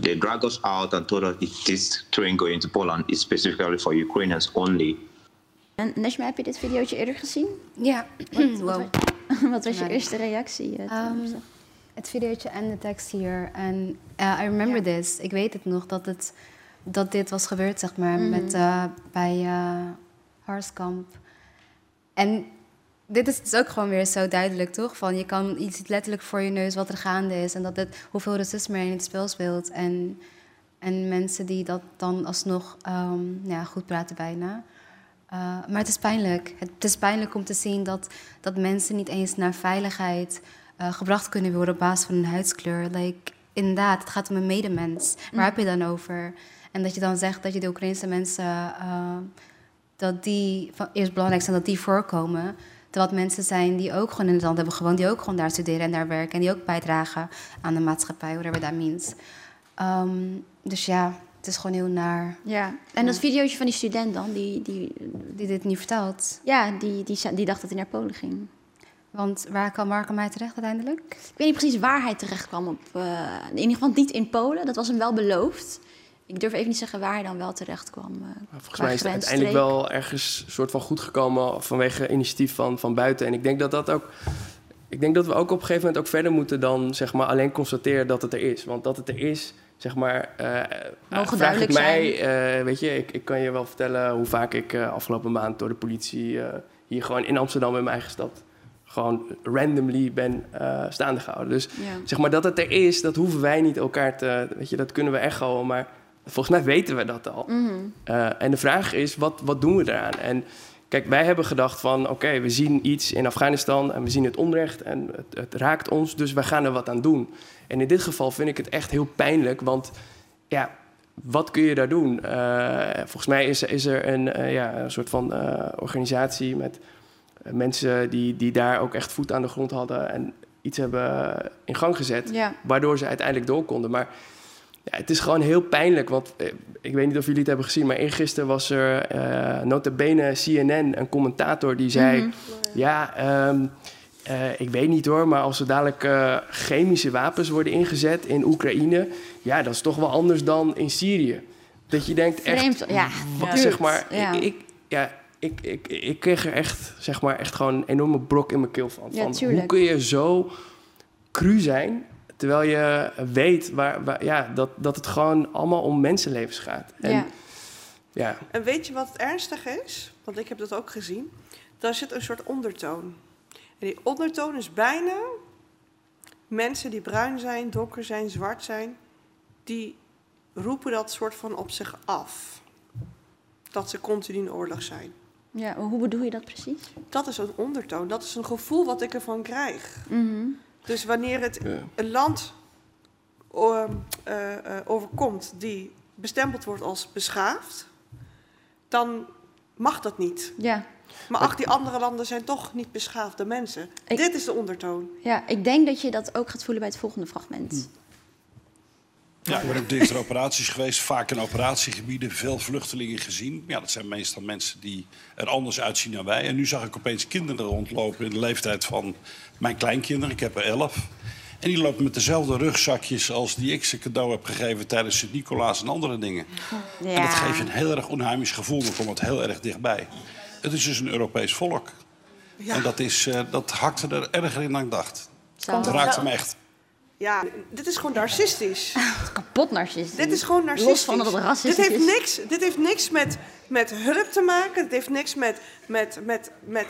They dragged us out and told us if this train going to Poland is specifically for Ukrainians only. En Neshma, heb je dit videootje eerder gezien? Ja, Wat, wow. wat was je Nou, eerste reactie? eh, Ehm, het videootje en de tekst hier. En eh, I remember this. Ik weet het nog, dat, het, dat dit was gebeurd, zeg maar, Mhm. met, eh, bij eh Harskamp. En dit is dus ook gewoon weer zo duidelijk, toch? Van je, kan, je ziet letterlijk voor je neus wat er gaande is. En dat het, hoeveel racisme er in het spel speelt. En, en mensen die dat dan alsnog ehm, ja, goed praten bijna. Eh, maar het is pijnlijk. Het is pijnlijk om te zien dat, dat mensen niet eens naar veiligheid eh, gebracht kunnen worden op basis van hun huidskleur. Like, inderdaad, het gaat om een medemens. Waar Mm. heb je dan over? En dat je dan zegt dat je de Oekraïnse mensen, eh, dat die van eerst belangrijk zijn dat die voorkomen. Terwijl mensen zijn die ook gewoon in het land hebben gewoond, die ook gewoon daar studeren en daar werken en die ook bijdragen aan de maatschappij, whatever that means. Ehm, dus ja, het is gewoon heel naar. Ja. En dat videootje van die student dan, die, die, Die dit niet vertelt. ja, die, die, die dacht dat hij naar Polen ging. Want waar kwam, waar kwam hij terecht uiteindelijk? Ik weet niet precies waar hij terecht kwam. Op, eh, in ieder geval niet in Polen. Dat was hem wel beloofd. Ik durf even niet zeggen waar hij dan wel terecht kwam. eh, Volgens mij is het uiteindelijk wel ergens soort van goed gekomen vanwege initiatief van, van buiten. En ik denk dat dat ook. Ik denk dat we ook op een gegeven moment ook verder moeten dan zeg maar alleen constateren dat het er is. Want dat het er is, zeg maar. eh, vraag ik mij, eh, weet je, ik, ik kan je wel vertellen hoe vaak ik afgelopen maand door de politie hier gewoon in Amsterdam in mijn eigen stad gewoon randomly ben staande gehouden. Dus Ja. zeg maar dat het er is, dat hoeven wij niet elkaar te, weet je, dat kunnen we echoen, maar volgens mij weten we dat al. Mhm. En de vraag is, wat, wat doen we eraan? En kijk, wij hebben gedacht van, oké, we zien iets in Afghanistan en we zien het onrecht en het, het raakt ons, dus wij gaan er wat aan doen. En in dit geval vind ik het echt heel pijnlijk, want ja, wat kun je daar doen? Eh, volgens mij is, is er een, eh, ja, een soort van eh, organisatie met mensen die, die daar ook echt voet aan de grond hadden en iets hebben in gang gezet, Ja. waardoor ze uiteindelijk door konden. Maar ja, het is gewoon heel pijnlijk, want eh, ik weet niet of jullie het hebben gezien, maar eergisteren was er eh nota bene CNN, een commentator die zei... Mhm. Ja, ehm, eh, ik weet niet hoor, maar als er dadelijk chemische wapens worden ingezet in Oekraïne... ja, dat is toch wel anders dan in Syrië. Dat je denkt echt... Vreemd, ja. Wat, Ja. zeg maar, Ja. ik, ik, ja, ik, ik, ik kreeg er echt, zeg maar, echt gewoon een enorme brok in mijn keel van. Ja, van hoe kun je zo cru zijn, terwijl je weet waar, waar, ja, dat, dat het gewoon allemaal om mensenlevens gaat. En, Ja. ja. En weet je wat het ernstige is? Want ik heb dat ook gezien. Daar zit een soort ondertoon. En die ondertoon is bijna mensen die bruin zijn, donker zijn, zwart zijn, die roepen dat soort van op zich af. Dat ze continu in oorlog zijn. Ja, hoe bedoel je dat precies? Dat is een ondertoon. Dat is een gevoel wat ik ervan krijg. Mhm. Dus wanneer het Ja. een land o- eh, eh, overkomt die bestempeld wordt als beschaafd, dan mag dat niet. Ja. Maar ach, die andere landen zijn toch niet beschaafde mensen. Ik- Dit is de ondertoon. ja, ik denk dat je dat ook gaat voelen bij het volgende fragment. Hm. Ja, ik ben op dinsdag operaties geweest, vaak in operatiegebieden, veel vluchtelingen gezien. Ja, dat zijn meestal mensen die er anders uitzien dan wij. En nu zag ik opeens kinderen rondlopen in de leeftijd van mijn kleinkinderen. Ik heb er elf. En die lopen met dezelfde rugzakjes als die ik ze cadeau heb gegeven tijdens Sint-Nicolaas en andere dingen. En dat geeft je een heel erg onheimisch gevoel, dan komt het heel erg dichtbij. Het is dus een Europees volk. Ja. En dat, is, eh, dat hakte er erger in dan ik dacht. Dat het raakte me echt. Ja, dit is gewoon narcistisch. Kapot narcistisch. dit is gewoon narcistisch. Los van dat het dit racistisch heeft is. niks, dit heeft niks met, met hulp te maken. Dit heeft niks met, met, met, met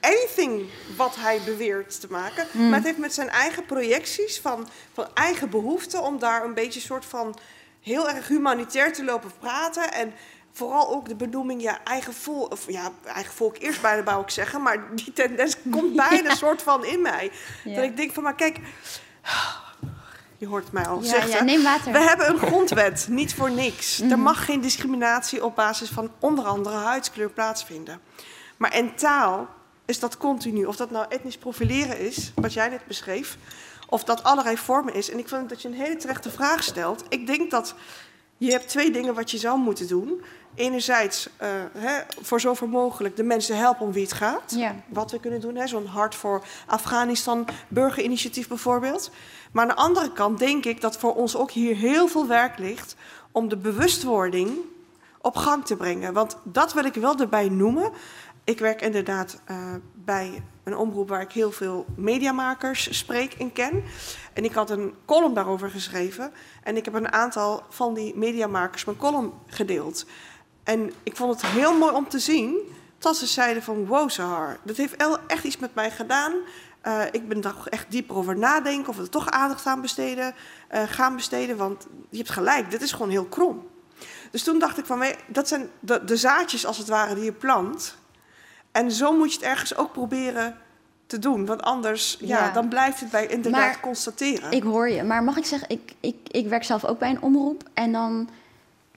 anything wat hij beweert te maken. Hmm. Maar het heeft met zijn eigen projecties van, van eigen behoeften... om daar een beetje soort van heel erg humanitair te lopen praten... en Vooral ook de benoeming, ja, eigen volk, of ja, eigen volk eerst bijna wou ik zeggen, maar die tendens komt bijna soort van in mij. Ja. Dat ik denk van, maar kijk, je hoort mij al Ja, zeggen. ja, neem water. We hebben een grondwet, niet voor niks. Mhm. Er mag geen discriminatie op basis van onder andere huidskleur plaatsvinden. Maar in taal is dat continu. Of dat nou etnisch profileren is, wat jij net beschreef, of dat allerlei vormen is. En ik vind dat je een hele terechte vraag stelt. Ik denk dat je hebt twee dingen wat je zou moeten doen. Enerzijds eh, hè, voor zover mogelijk de mensen helpen om wie het gaat. Ja. Wat we kunnen doen, hè, zo'n hart voor Afghanistan burgerinitiatief bijvoorbeeld. Maar aan de andere kant denk ik dat voor ons ook hier heel veel werk ligt om de bewustwording op gang te brengen. Want dat wil ik wel erbij noemen. Ik werk inderdaad eh, bij een omroep waar ik heel veel mediamakers spreek en ken. En ik had een column daarover geschreven. En ik heb een aantal van die mediamakers mijn column gedeeld. En ik vond het heel mooi om te zien dat ze zeiden van... wow, dat heeft echt iets met mij gedaan. Eh, ik ben daar echt dieper over nadenken... of we er toch aandacht aan besteden, eh, gaan besteden. Want je hebt gelijk, dit is gewoon heel krom. Dus toen dacht ik van, dat zijn de, de zaadjes als het ware die je plant. En zo moet je het ergens ook proberen te doen. Want anders, ja, Ja. dan blijft het bij inderdaad Maar constateren. Ik hoor je, maar mag ik zeggen, ik, ik, ik werk zelf ook bij een omroep. En dan,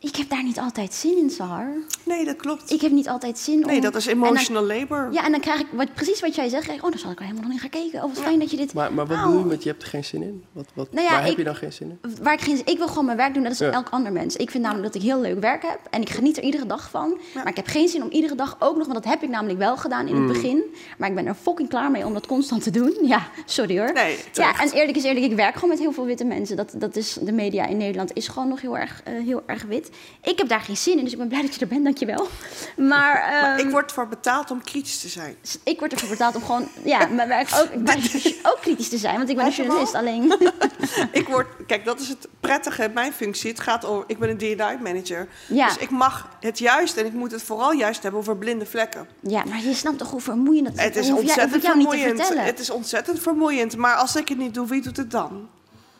ik heb daar niet altijd zin in, Sahar. Nee, dat klopt. Ik heb niet altijd zin om... Nee, dat is dan- emotional labor. Ja, en dan krijg ik, wat, precies wat jij zegt, krijg ik, oh, daar zal ik er helemaal nog niet gaan kijken. Oh, wat fijn dat je dit... Maar, maar wat Wauw. doe je met je hebt er geen zin in? Wat, wat, Nou ja, waar heb je dan geen zin in? Waar ik, geen, ik wil gewoon mijn werk doen, net als Ja. elk ander mens. Ik vind namelijk dat ik heel leuk werk heb en ik geniet er iedere dag van. Maar ik heb geen zin om iedere dag ook nog, want dat heb ik namelijk wel gedaan in Mm. het begin. Maar ik ben er fucking klaar mee om dat constant te doen. Ja, sorry hoor. Nee, ja, en eerlijk is eerlijk, ik werk gewoon met heel veel witte mensen. Dat, dat is, de media in Nederland is gewoon nog heel erg, eh, heel erg wit. Ik heb daar geen zin in, dus ik ben blij dat je er bent, dankjewel. Maar, Maar ehm, ik word voor betaald om kritisch te zijn. ik word ervoor betaald om gewoon, ja, mijn werk ook, maar ook kritisch te zijn. Want ik ben een journalist, alleen... Ik word, kijk, dat is het prettige in mijn functie. Het gaat over, ik ben een D&I manager. Ja. Dus ik mag het juist en ik moet het vooral juist hebben over blinde vlekken. Ja, maar je snapt toch hoe vermoeiend dat is? Het is jij- hoef ontzettend ik vermoeiend. Het is ontzettend vermoeiend. Maar als ik het niet doe, wie doet het dan?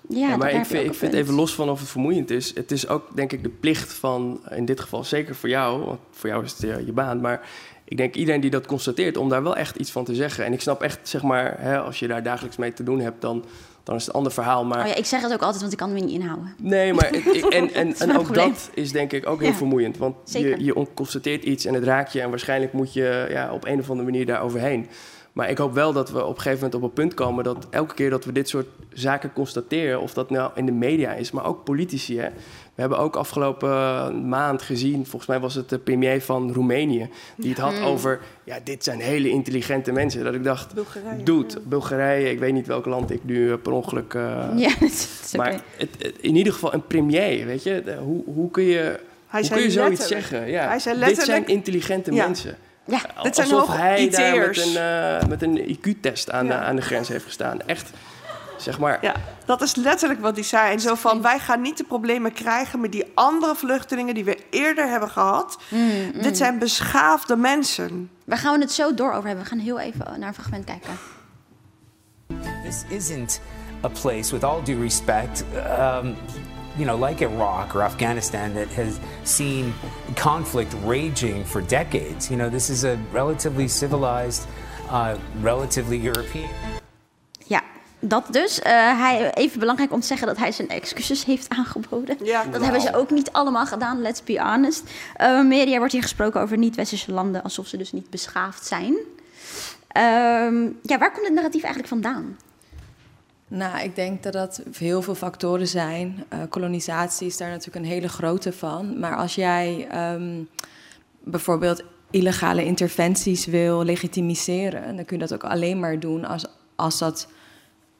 Ja, maar ik vind, ik vind even los van of het vermoeiend is. Het is ook denk ik de plicht van, in dit geval zeker voor jou, want voor jou is het eh, je baan, maar ik denk iedereen die dat constateert om daar wel echt iets van te zeggen. En ik snap echt, zeg maar, hè, als je daar dagelijks mee te doen hebt, dan, dan is het een ander verhaal. Maar Oh ja, ik zeg het ook altijd, want ik kan het me niet inhouden. Nee, maar het- ik- en, en, en ook probleem. dat is denk ik ook heel Ja, vermoeiend. Want zeker. je, je on- constateert iets en het raakt je en waarschijnlijk moet je ja, op een of andere manier daar overheen. Maar ik hoop wel dat we op een gegeven moment op een punt komen dat elke keer dat we dit soort zaken constateren, of dat nou in de media is, maar ook politici. Hè. We hebben ook afgelopen maand gezien, volgens mij was het de premier van Roemenië, die het had Mm. over, ja, dit zijn hele intelligente mensen. Dat ik dacht, Bulgarije. dude, Bulgarije, ik weet niet welk land ik nu eh, per ongeluk... eh, Ja, het is oké. maar het, het- in ieder geval een premier, weet je? De- hoe, hoe kun je, hoe kun je zoiets zeggen? Ja, hij zei Dit zijn letterlijk- intelligente Ja. mensen. Ja, dit zijn Alsof hij daar met een, eh, met een IQ-test aan, Ja. aan de grens heeft gestaan. Echt, zeg maar... Ja, dat is letterlijk wat hij zei. En zo van, wij gaan niet de problemen krijgen met die andere vluchtelingen die we eerder hebben gehad. Mm, Dit zijn beschaafde mensen. Waar gaan we het zo door over hebben? We gaan heel even naar een fragment kijken. This isn't a place, with all due respect, um, you know, like Iraq or Afghanistan, that has seen conflict raging for decades. You know, this is a relatively civilized, uh, relatively European. Ja, dat dus. Eh, hij, even belangrijk om te zeggen dat hij zijn excuses heeft aangeboden. Ja, Dat hebben ze ook niet allemaal gedaan, let's be honest. Eh media wordt hier gesproken over niet-westerse landen alsof ze dus niet beschaafd zijn. Ehm, ja, waar komt het narratief eigenlijk vandaan? Nou, ik denk dat dat heel veel factoren zijn. Eh, kolonisatie is daar natuurlijk een hele grote van. Maar als jij ehm, bijvoorbeeld illegale interventies wil legitimiseren, dan kun je dat ook alleen maar doen als, als dat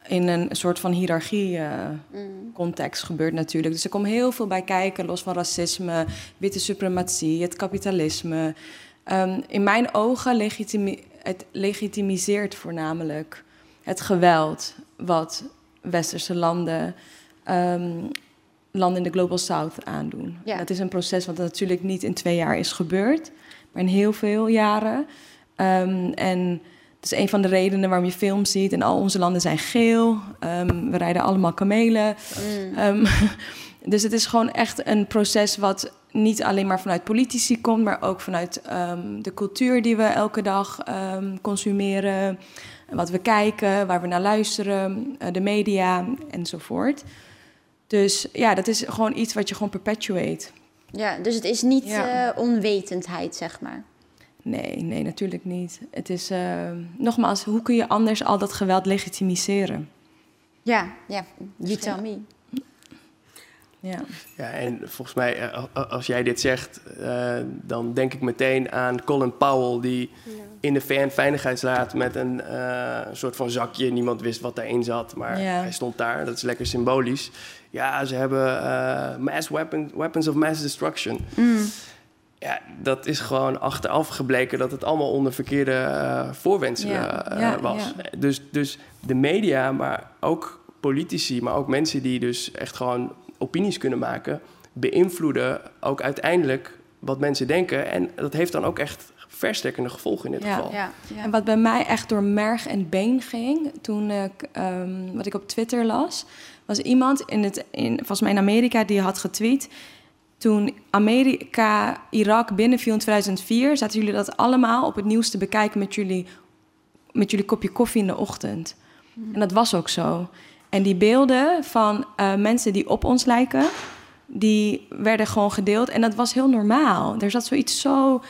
in een soort van hiërarchie-context gebeurt natuurlijk. Dus er komt heel veel bij kijken, los van racisme, witte suprematie, het kapitalisme. Ehm, in mijn ogen legitimi het legitimiseert voornamelijk het geweld wat westerse landen, ehm, landen in de Global South aandoen. Ja. Dat is een proces wat natuurlijk niet in twee jaar is gebeurd, maar in heel veel jaren. Ehm, en het is een van de redenen waarom je films ziet. En al onze landen zijn geel. Ehm, we rijden allemaal kamelen. Ehm, dus het is gewoon echt een proces wat niet alleen maar vanuit politici komt, maar ook vanuit de cultuur die we elke dag consumeren. Wat we kijken, waar we naar luisteren, eh, de media enzovoort. Dus ja, dat is gewoon iets wat je gewoon perpetuate. Ja, dus het is niet Ja. eh, onwetendheid, zeg maar. Nee, nee, natuurlijk niet. Het is, eh, nogmaals, hoe kun je anders al dat geweld legitimiseren? Ja, ja, you tell me. Ja. Ja, en volgens mij, als jij dit zegt, eh, dan denk ik meteen aan Colin Powell, die in de VN-veiligheidsraad met een eh, soort van zakje, niemand wist wat daarin zat, maar hij stond daar, dat is lekker symbolisch. Ja, ze hebben eh, mass weapon, weapons of mass destruction. Mm. Ja, dat is gewoon achteraf gebleken dat het allemaal onder verkeerde voorwenselen ja, was. Dus, dus de media, maar ook politici, maar ook mensen die dus echt gewoon opinies kunnen maken, beïnvloeden ook uiteindelijk wat mensen denken. En dat heeft dan ook echt verstrekkende gevolgen in dit Ja. geval. Ja, ja. En wat bij mij echt door merg en been ging, toen ik, ehm, wat ik op Twitter las, was iemand in het, in, volgens mij in Amerika, die had getweet. Toen Amerika Irak binnenviel in 2004, zaten jullie dat allemaal op het nieuws te bekijken met jullie met jullie kopje koffie in de ochtend. En dat was ook zo. En die beelden van eh, mensen die op ons lijken, die werden gewoon gedeeld. En dat was heel normaal. Er zat zoiets zo.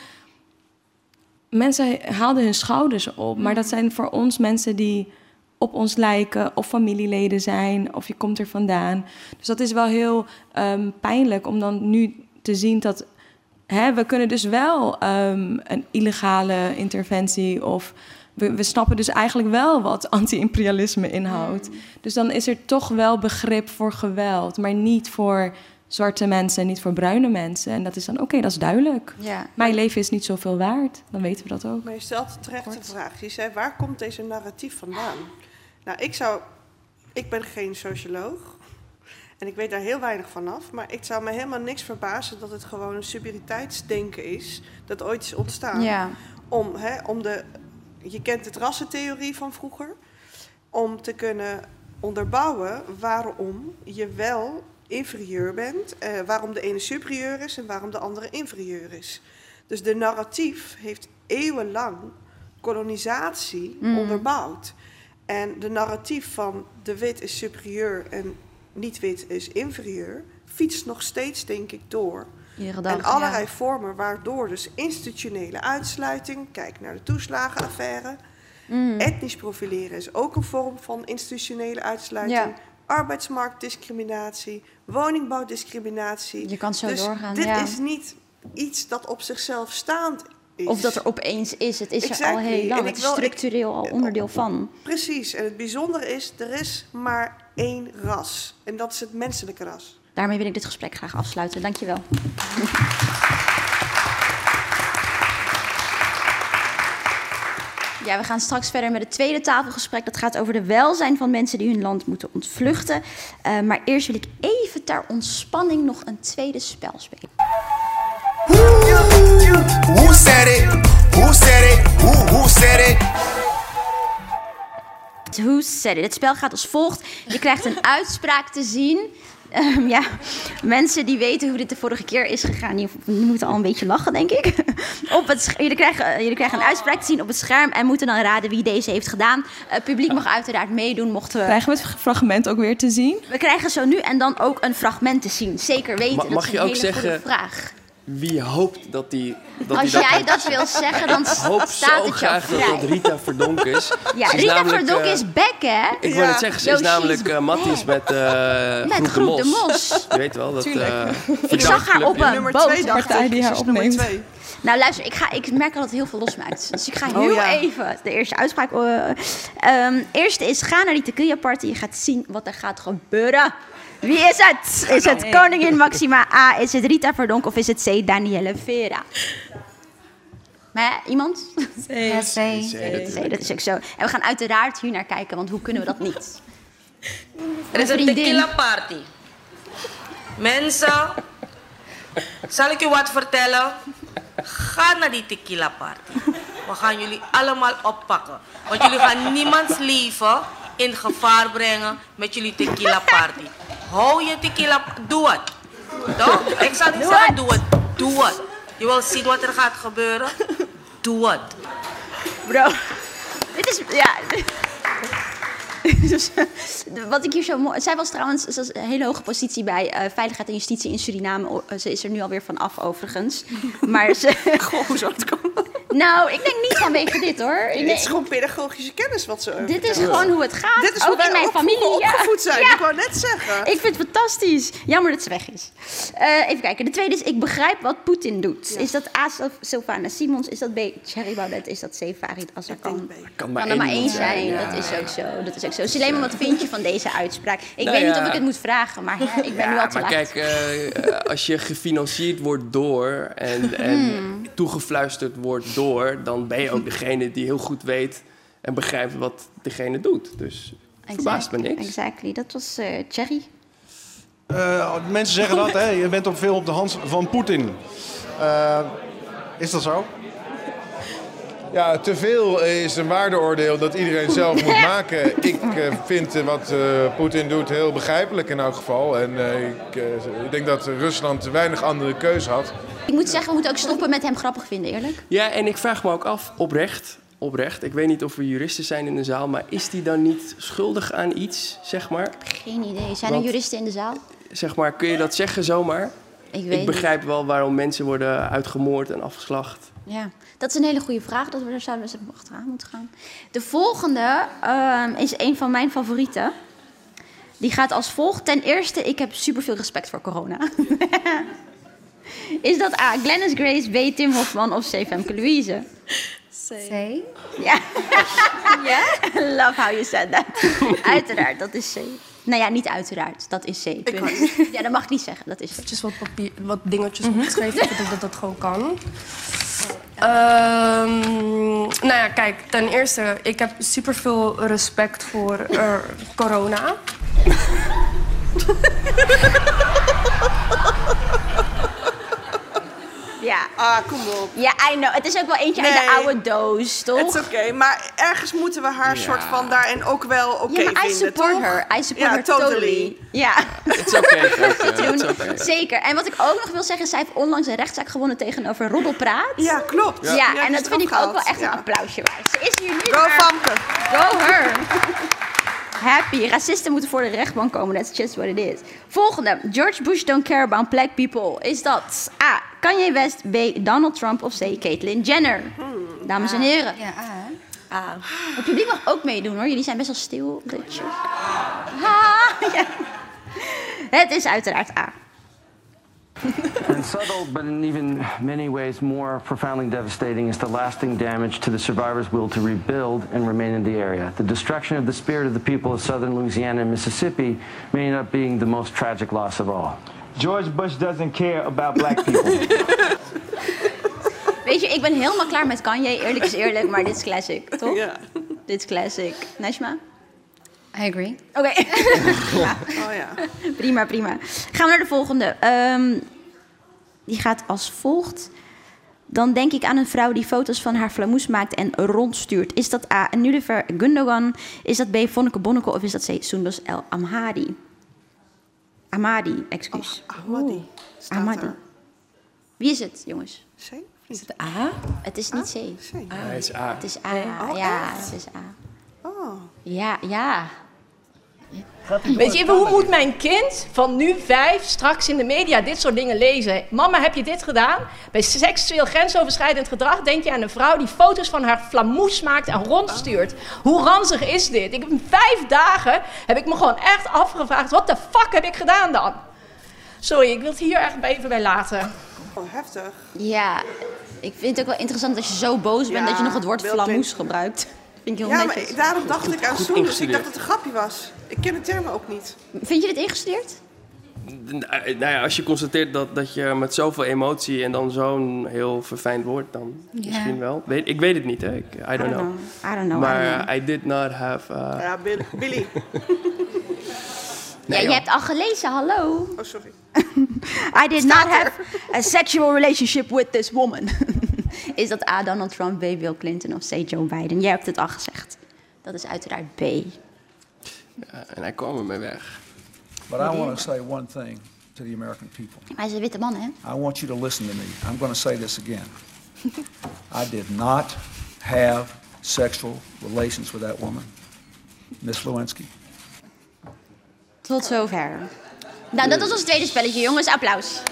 Mensen haalden hun schouders op, maar dat zijn voor ons mensen die op ons lijken, of familieleden zijn, of je komt er vandaan. Dus dat is wel heel ehm, pijnlijk om dan nu te zien dat hè, we kunnen dus wel ehm, een illegale interventie of we, we snappen dus eigenlijk wel wat anti-imperialisme inhoudt. Dus dan is er toch wel begrip voor geweld, maar niet voor zwarte mensen en niet voor bruine mensen. En dat is dan oké, dat is duidelijk. Ja. Mijn leven is niet zoveel waard, dan weten we dat ook. Maar je stelt terecht de vraag. Je zei, waar komt deze narratief vandaan? Nou, ik zou... Ik ben geen socioloog. En ik weet daar heel weinig van af. Maar ik zou me helemaal niks verbazen dat het gewoon een subtiliteitsdenken is. Dat ooit is ontstaan. Ja. Om, hè, om de... Je kent het rassentheorie van vroeger. Om te kunnen onderbouwen waarom je wel inferieur bent. eh, waarom de ene superieur is en waarom de andere inferieur is. Dus de narratief heeft eeuwenlang kolonisatie Mm. onderbouwd. En de narratief van de wit is superieur en niet-wit is inferieur, fietst nog steeds, denk ik, door. Dag, en allerlei ja. vormen waardoor dus institutionele uitsluiting, kijk naar de toeslagenaffaire, Mm. etnisch profileren is ook een vorm van institutionele uitsluiting. Ja. Arbeidsmarktdiscriminatie, woningbouwdiscriminatie. Je kan zo dus doorgaan, Dit ja. is niet iets dat op zichzelf staand is. Of dat er opeens is. Het is er al heel lang. Het is ik- structureel al onderdeel van. Precies. En het bijzondere is, er is maar één ras. En dat is het menselijke ras. Daarmee wil ik dit gesprek graag afsluiten. Dankjewel. Ja, we gaan straks verder met het tweede tafelgesprek. Dat gaat over de welzijn van mensen die hun land moeten ontvluchten. Eh, maar eerst wil ik even ter ontspanning nog een tweede spel spelen. Who said it? Who said it? Who who said it? Who said it? Het spel gaat als volgt. Je krijgt een uitspraak te zien. Ehm, ja, mensen die weten hoe dit de vorige keer is gegaan, die moeten al een beetje lachen, denk ik. op het, jullie, krijgen, eh, jullie krijgen een uitspraak te zien op het scherm en moeten dan raden wie deze heeft gedaan. Het publiek mag uiteraard meedoen, mochten we... Krijgen we het fragment ook weer te zien? We krijgen zo nu en dan ook een fragment te zien. Zeker weten. Ma- dat mag is je een ook hele zeggen- goede vraag. Wie hoopt dat die... Dat Als die jij dat wil zeggen, dan Ik hoop staat zo het jou graag dat vrij. dat Rita Verdonk is. Ja, is Rita Verdonk eh, is back, hè? Ik wil het zeggen, ze is Yo, namelijk eh Matties met, eh Met Groep, Groep de de Mos. Je weet wel, dat eh, Ik zag haar op een boot. partij die haar opneemt. Nou, luister, ik, ga, ik merk al dat het heel veel losmaakt. Dus ik ga Oh, heel ja. even de eerste uitspraak. eh ehm, eerste is: ga naar die tequila party. Je gaat zien wat er gaat gebeuren. Wie is het? Is het koningin Maxima A? Is het Rita Verdonk of is het C? Danielle Vera? Maar ja, iemand? Ja, C. C, dat is ook zo. En we gaan uiteraard hier naar kijken, want hoe kunnen we dat niet? Er is een tequila party. Mensen, zal ik u wat vertellen? Ga naar die tequila party. We gaan jullie allemaal oppakken. Want jullie gaan niemands leven in gevaar brengen met jullie tequila party. Hou je tequila... Doe het. Toch? Ik zal niet Doe zeggen doe het. Doe het. Je wil zien wat er gaat gebeuren? Doe het. Bro, dit is. Ja. Dus, wat ik hier zo mooi. Zij was trouwens ze was een hele hoge positie bij eh, Veiligheid en Justitie in Suriname. Eh, Ze is er nu alweer van af, overigens. Maar ze. Goh, hoe zou het komen? Nou, ik denk niet vanwege dit hoor. Ik Dit denk- is gewoon pedagogische kennis wat ze dit is gewoon hoe het gaat. Dit is ook in mijn familie. ja. opgevoed zijn. Ja. Ik wou net zeggen. Ik vind het fantastisch. Jammer dat ze weg is. Eh, even kijken. De tweede is: ik begrijp wat Poetin doet. Is dat A. Sylvana Simons? Is dat B. Thierry Baudet? Is dat C. Farid Azarkan? Kan Kan er maar één zijn. Dat is ook zo. Dat is ook zo. Suleiman, wat vind je van deze uitspraak? Ik Nou weet niet of ik het moet vragen, maar hè, ik ben nu al te maar laat. kijk, eh, als je gefinancierd wordt door en, en Hmm. toegefluisterd wordt door, dan ben je ook degene die heel goed weet en begrijpt wat degene doet. Dus verbaast me niks. Exactly. Dat was eh Thierry. Eh, mensen zeggen dat, hè? je bent op veel op de hand van Poetin. Eh, is dat zo? Ja, te veel is een waardeoordeel dat iedereen zelf moet maken. Ik eh, vind wat eh, Poetin doet heel begrijpelijk in elk geval. En eh, ik, eh, ik denk dat Rusland weinig andere keus had. Ik moet zeggen, we moeten ook stoppen met hem grappig vinden, eerlijk. Ja, en ik vraag me ook af, oprecht, oprecht. Ik weet niet of er juristen zijn in de zaal, maar is die dan niet schuldig aan iets, zeg maar? Geen idee. Zijn er Want- juristen in de zaal? Zeg maar, kun je dat zeggen zomaar? Ik weet Ik begrijp wel waarom mensen worden uitgemoord en afgeslacht. Ja, dat is een hele goede vraag. Dat we daar zouden we eens even achteraan moeten gaan. De volgende ehm, is een van mijn favorieten. Die gaat als volgt. Ten eerste, ik heb superveel respect voor corona. is dat A. Glennis Grace, B. Tim Hofman of C. Femke Louise? C. Ja. ja? Love how you said that. uiteraard, dat is C. Nou ja, niet uiteraard. Dat is C. punt. Ja, dat mag ik niet zeggen. Dat is C. Eventjes wat, papier, wat dingetjes opgeschreven, dat, dat dat gewoon kan. Ehm, nou ja, kijk, ten eerste, ik heb superveel respect voor eh, corona. Ja. Ah, kom op. Ja, I know. Het is ook wel eentje uit de Nee. oude doos, toch? Het is oké, maar ergens moeten we haar Ja. soort van daarin ook wel oké ja, maar I vinden, support toch? her. I support ja, her totally. Ja. Het is oké. Zeker. En wat ik ook nog wil zeggen, zij heeft onlangs een rechtszaak gewonnen tegenover Roddelpraat. Ja, klopt. Ja, Ja. Ja, en dat vind ik ook wel echt Ja. een applausje waard. Ze is hier nu. Go Famke. Go her. Happy. Racisten moeten voor de rechtbank komen. That's just what it is. Volgende. George Bush don't care about black people. Is dat A. Kanye West. B. Donald Trump. Of C. Caitlyn Jenner. Dames en heren. Ja, A. A. Het publiek mag ook meedoen hoor. Jullie zijn best wel stil. Ha, ja. Het is uiteraard A. And subtle, but in even many ways more profoundly devastating, is the lasting damage to the survivors' will to rebuild and remain in the area. The destruction of the spirit of the people of southern Louisiana and Mississippi may end up being the most tragic loss of all. George Bush doesn't care about black people. Weet je, ik ben helemaal klaar met Kanye. Eerlijk is eerlijk, maar dit is classic, toch? Ja. Dit is classic. Najma? I agree. Oké. Ja. Oh ja. Prima, prima. Gaan we naar de volgende. Ehm, die gaat als volgt. Dan denk ik aan een vrouw die foto's van haar flamoes maakt en rondstuurt. Is dat A. Nulifer Gundogan? Is dat B. Vonneke Bonneke? Of is dat C. Sundos El Amhadi? Amadi, excuus. Ahmadi. staat Amadi. er. Wie is het, jongens? C? Is het A? Het is niet C. Hij is A. Het is A, ja, het is A. Oh. Ja, ja. Weet je, even, hoe moet mijn kind van nu vijf straks in de media dit soort dingen lezen? Mama, heb je dit gedaan? Bij seksueel grensoverschrijdend gedrag denk je aan een vrouw die foto's van haar flamoes maakt en rondstuurt. Hoe ranzig is dit? Ik heb in vijf dagen heb ik me gewoon echt afgevraagd, wat de fuck heb ik gedaan dan? Sorry, ik wil het hier echt even bij laten. Oh, heftig. Ja, ik vind het ook wel interessant dat je zo boos bent Ja, dat je nog het woord flamoes gebruikt. Vind ik heel Ja, maar daarom dacht ik aan Goed Soen, dus ik dacht dat het een grapje was. Ik ken de termen ook niet. Vind je dit ingestudeerd? Nou ja, als je constateert dat, dat je met zoveel emotie en dan zo'n heel verfijnd woord, dan misschien wel. Weet, ik weet het niet, hè. Ik, I don't don't know. know. I don't know, Maar uh, I did not have... uh, Ja, Billy. Billy. ja, je hebt al gelezen, hallo. Oh, sorry. I did not have a sexual relationship with this woman. is dat A. Donald Trump, B. Bill Clinton of C. Joe Biden? Jij hebt het al gezegd. Dat is uiteraard B. ja, en hij kwam ermee weg. But I want to say one thing to the American people. Hij is een witte man, hè? I want you to listen to me. I'm going to say this again. I did not have sexual relations with that woman, Miss Lewinsky. Tot zover. Nou, dat was ons tweede spelletje, jongens. Applaus.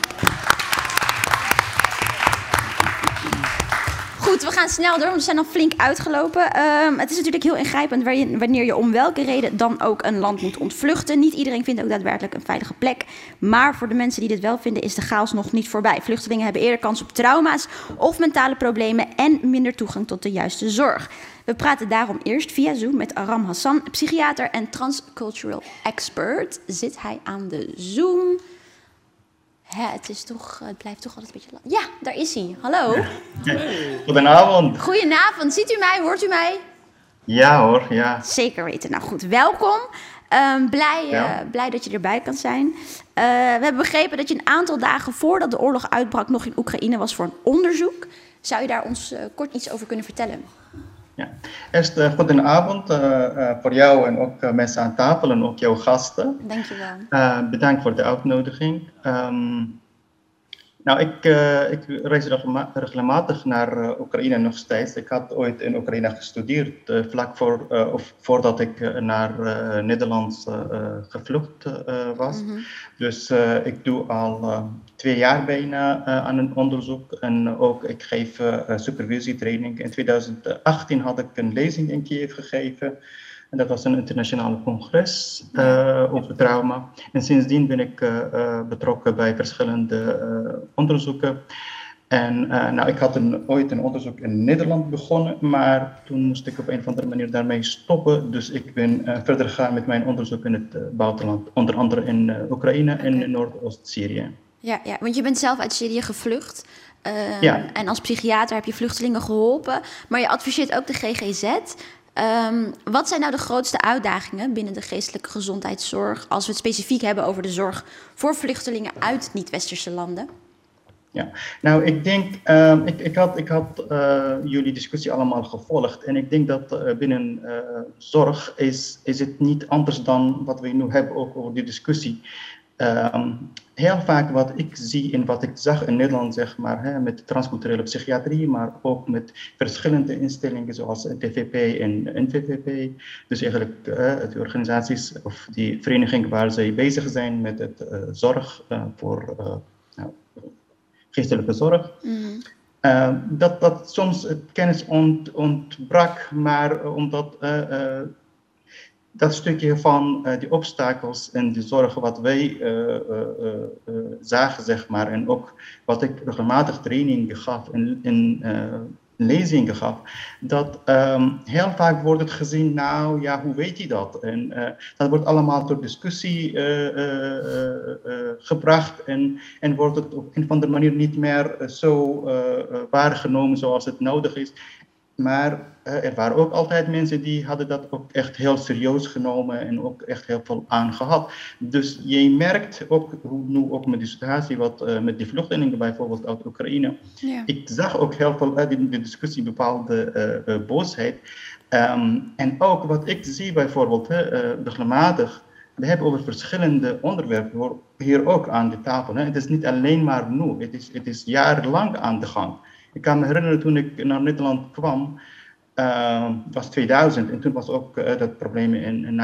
Goed, we gaan snel door, want we zijn al flink uitgelopen. Ehm, het is natuurlijk heel ingrijpend wanneer je om welke reden dan ook een land moet ontvluchten. Niet iedereen vindt ook daadwerkelijk een veilige plek. Maar voor de mensen die dit wel vinden, is de chaos nog niet voorbij. Vluchtelingen hebben eerder kans op trauma's of mentale problemen en minder toegang tot de juiste zorg. We praten daarom eerst via Zoom met Aram Hassan, psychiater en transcultural expert. Zit hij aan de Zoom? Hè, het, is toch, het blijft toch altijd een beetje... la- Ja, daar is hij. Hallo. Goedenavond. Goedenavond. Ziet u mij? Hoort u mij? Ja hoor, ja. Zeker weten. Nou goed, welkom. Ehm, blij, eh, blij dat je erbij kan zijn. Eh, we hebben begrepen dat je een aantal dagen voordat de oorlog uitbrak nog in Oekraïne was voor een onderzoek. Zou je daar ons eh, kort iets over kunnen vertellen? Eerst uh, goedenavond uh, uh, voor jou en ook mensen aan tafel en ook jouw gasten. Dankjewel. Bedankt voor de uitnodiging. Um, Nou, ik, uh, ik reis regelmatig naar uh, Oekraïne nog steeds. Ik had ooit in Oekraïne gestudeerd, uh, vlak voor, of voordat ik naar Nederland gevlucht was. Mm -hmm. Dus ik doe al twee jaar bijna aan een onderzoek en ook ik geef supervisietraining. In 2018 had ik een lezing in Kiev gegeven. En dat was een internationaal congres uh, over trauma. En sindsdien ben ik uh, uh, betrokken bij verschillende onderzoeken. En nou, ik had een, ooit een onderzoek in Nederland begonnen, maar toen moest ik op een of andere manier daarmee stoppen. Dus ik ben verder gegaan met mijn onderzoek in het buitenland, onder andere in Oekraïne en in Noordoost-Syrië. Ja, ja, want je bent zelf uit Syrië gevlucht. Um, ja. En als psychiater heb je vluchtelingen geholpen, maar je adviseert ook de GGZ. Um, wat zijn nou de grootste uitdagingen binnen de geestelijke gezondheidszorg als we het specifiek hebben over de zorg voor vluchtelingen uit niet-westerse landen? Ja, nou ik denk, uh, ik, ik had, ik had uh, jullie discussie allemaal gevolgd en ik denk dat uh, binnen zorg is, is het niet anders dan wat we nu hebben ook over die discussie. Um, heel vaak wat ik zie en wat ik zag in Nederland, zeg maar, hè, met transculturele psychiatrie, maar ook met verschillende instellingen zoals TVP en NVVP. Dus eigenlijk uh, de organisaties of die vereniging waar zij bezig zijn met het uh, zorg uh, voor nou, geestelijke zorg. Mm. dat, dat soms het kennis ont, ontbrak, maar omdat dat stukje van uh, die obstakels en de zorgen wat wij uh, uh, zagen, zeg maar, en ook wat ik regelmatig trainingen gaf en, en lezingen gaf, dat um, heel vaak wordt het gezien, nou ja, hoe weet je dat? En dat wordt allemaal tot discussie gebracht en, en wordt het op een of andere manier niet meer zo waargenomen zoals het nodig is. Maar uh, er waren ook altijd mensen die hadden dat ook echt heel serieus genomen en ook echt heel veel aangehad. Dus je merkt ook, hoe nu ook met de situatie wat uh, met die vluchtelingen bijvoorbeeld uit Oekraïne. Ja. Ik zag ook heel veel uit in de discussie bepaalde uh, boosheid. Um, en ook wat ik zie bijvoorbeeld, regelmatig, we hebben over verschillende onderwerpen hier ook aan de tafel. Hè. Het is niet alleen maar nu, het is, het is jarenlang aan de gang. Ik kan me herinneren toen ik naar Nederland kwam, uh, was 2000 en toen was ook uh, dat probleem in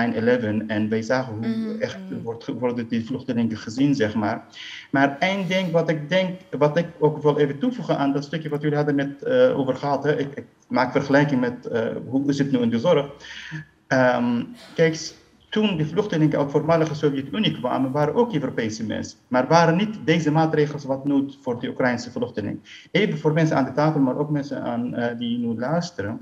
9-11 en wij zagen hoe mm. echt wordt, worden die vluchtelingen gezien, zeg maar. Maar één ding wat ik denk, wat ik ook wil even toevoegen aan dat stukje wat jullie hadden net uh, over gehad, hè. Ik, ik, maak vergelijking met hoe is het nu in de zorg. Um, kijk, toen de vluchtelingen uit de voormalige Sovjet-Unie kwamen, waren ook Europese mensen. Maar waren niet deze maatregelen wat nu voor de Oekraïnse vluchtelingen. Even voor mensen aan de tafel, maar ook mensen aan, uh, die nu luisteren.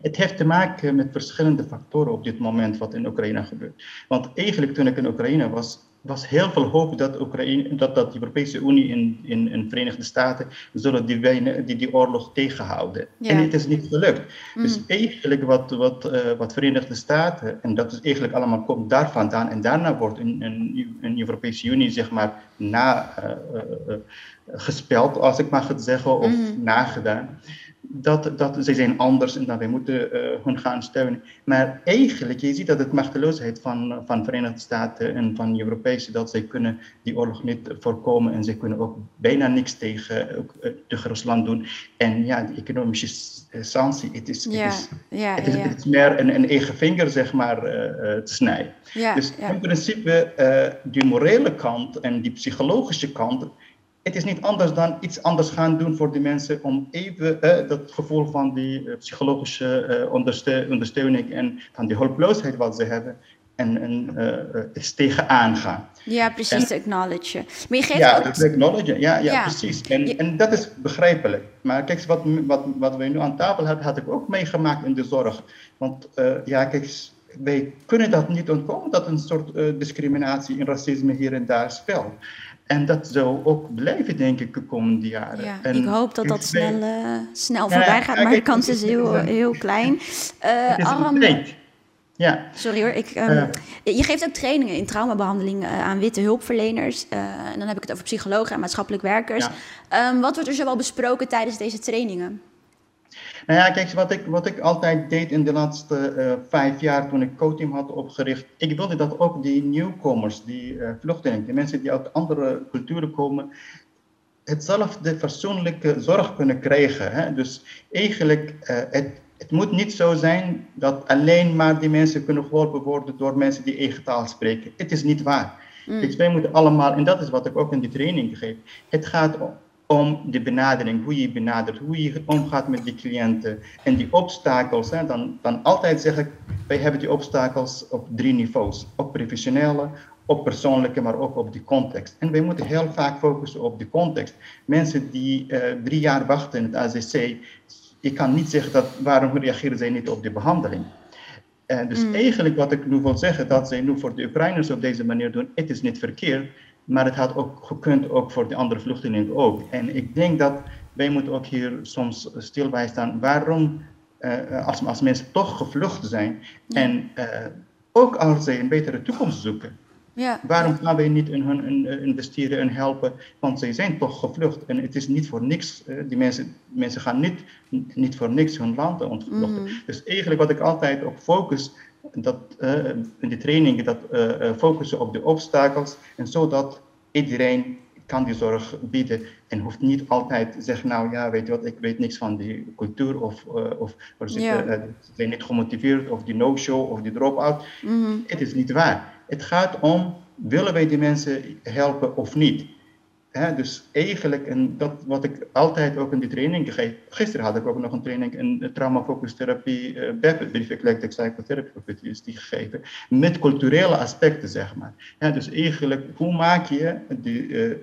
Het heeft te maken met verschillende factoren op dit moment wat in Oekraïne gebeurt. Want eigenlijk toen ik in Oekraïne was, was heel veel hoop dat, Oekraïne, dat, dat de Europese Unie en in, in, Verenigde Staten zullen die, die, die oorlog tegenhouden. Ja. En het is niet gelukt. Mm. Dus eigenlijk wat, wat, uh, wat Verenigde Staten, en dat is eigenlijk allemaal komt daar vandaan, en daarna wordt in de Europese Unie zeg maar na uh, uh, gespeld, als ik mag het zeggen, of mm. nagedaan dat, dat ze zijn anders en dat wij moeten uh, hun gaan steunen. Maar eigenlijk, je ziet dat het machteloosheid van, van de Verenigde Staten en van de Europese, dat zij kunnen die oorlog niet voorkomen en ze kunnen ook bijna niks tegen, ook, uh, tegen Rusland doen. En ja, die economische sanctie, het is, ja, het is, ja, het is, ja. het is meer een, een, eigen vinger, zeg maar, uh, te snijden. dus in principe, die morele kant en die psychologische kant, het is niet anders dan iets anders gaan doen voor die mensen om even eh, dat gevoel van die uh, psychologische uh, ondersteu ondersteuning en van die hulpeloosheid wat ze hebben en, en uh, tegenaan gaan. Ja, precies, en, acknowledge. Maar je geeft ja, ook... dat acknowledge, ja, ja, ja, precies. En, je... en dat is begrijpelijk. Maar kijk, wat, wat, wat we nu aan tafel hebben, had ik ook meegemaakt in de zorg. Want ja, kijk, wij kunnen dat niet ontkomen dat een soort discriminatie en racisme hier en daar speelt. En dat zou ook blijven, denk ik, de komende jaren. Ja, en ik hoop dat dat snel, uh, snel ja, voorbij gaat, maar de kans is heel, heel klein. Uh, Aram, ja. Sorry hoor. Ik, um, uh, je geeft ook trainingen in traumabehandeling aan witte hulpverleners. en dan heb ik het over psychologen en maatschappelijk werkers. Ja. Um, wat wordt er zoal besproken tijdens deze trainingen? Nou ja, kijk, wat ik, wat ik altijd deed in de laatste uh, vijf jaar toen ik co-team had opgericht, ik wilde dat ook die nieuwkomers, die uh, vluchtelingen, die mensen die uit andere culturen komen, hetzelfde persoonlijke zorg kunnen krijgen. Hè? Dus eigenlijk, uh, het, het moet niet zo zijn dat alleen maar die mensen kunnen geholpen worden door mensen die eigen taal spreken. Het is niet waar. Mm. Dus wij moeten allemaal, en dat is wat ik ook in die training geef, het gaat om, om de benadering, hoe je benadert, hoe je omgaat met die cliënten. En die obstakels, hè, dan, dan altijd zeg ik, wij hebben die obstakels op drie niveaus. Op professionele, op persoonlijke, maar ook op die context. En wij moeten heel vaak focussen op die context. Mensen die uh, drie jaar wachten in het AZC, ik kan niet zeggen dat waarom reageren zij niet op die behandeling. Uh, dus mm. eigenlijk wat ik nu wil zeggen, dat zij nu voor de Oekraïners op deze manier doen, het is niet verkeerd, maar het had ook gekund ook voor de andere vluchtelingen ook. En ik denk dat wij moeten ook hier soms stil bij staan. Waarom, uh, als, als mensen toch gevlucht zijn en uh, ook als zij een betere toekomst zoeken, ja. Waarom gaan wij niet in hun investeren en helpen? Want zij zijn toch gevlucht. En het is niet voor niks. die mensen, mensen gaan niet, niet voor niks hun land ontvluchten. Mm. Dus eigenlijk wat ik altijd op focus, dat, uh, in de trainingen, dat uh, focussen op de obstakels. En zodat iedereen kan die zorg bieden en hoeft niet altijd te zeggen, nou ja, weet je wat, ik weet niks van die cultuur of, uh, of ze ja. zijn niet gemotiveerd of die no-show of die drop-out. Mm Het is niet waar. Het gaat om, willen wij die mensen helpen of niet? Dus eigenlijk, en dat wat ik altijd ook in die training geef. Gisteren had ik ook nog een training in trauma-focus therapie, uh, BEP, Brief Eclectic Psychotherapy die gegeven. Met culturele aspecten, zeg maar. dus eigenlijk, hoe maak je die. Uh,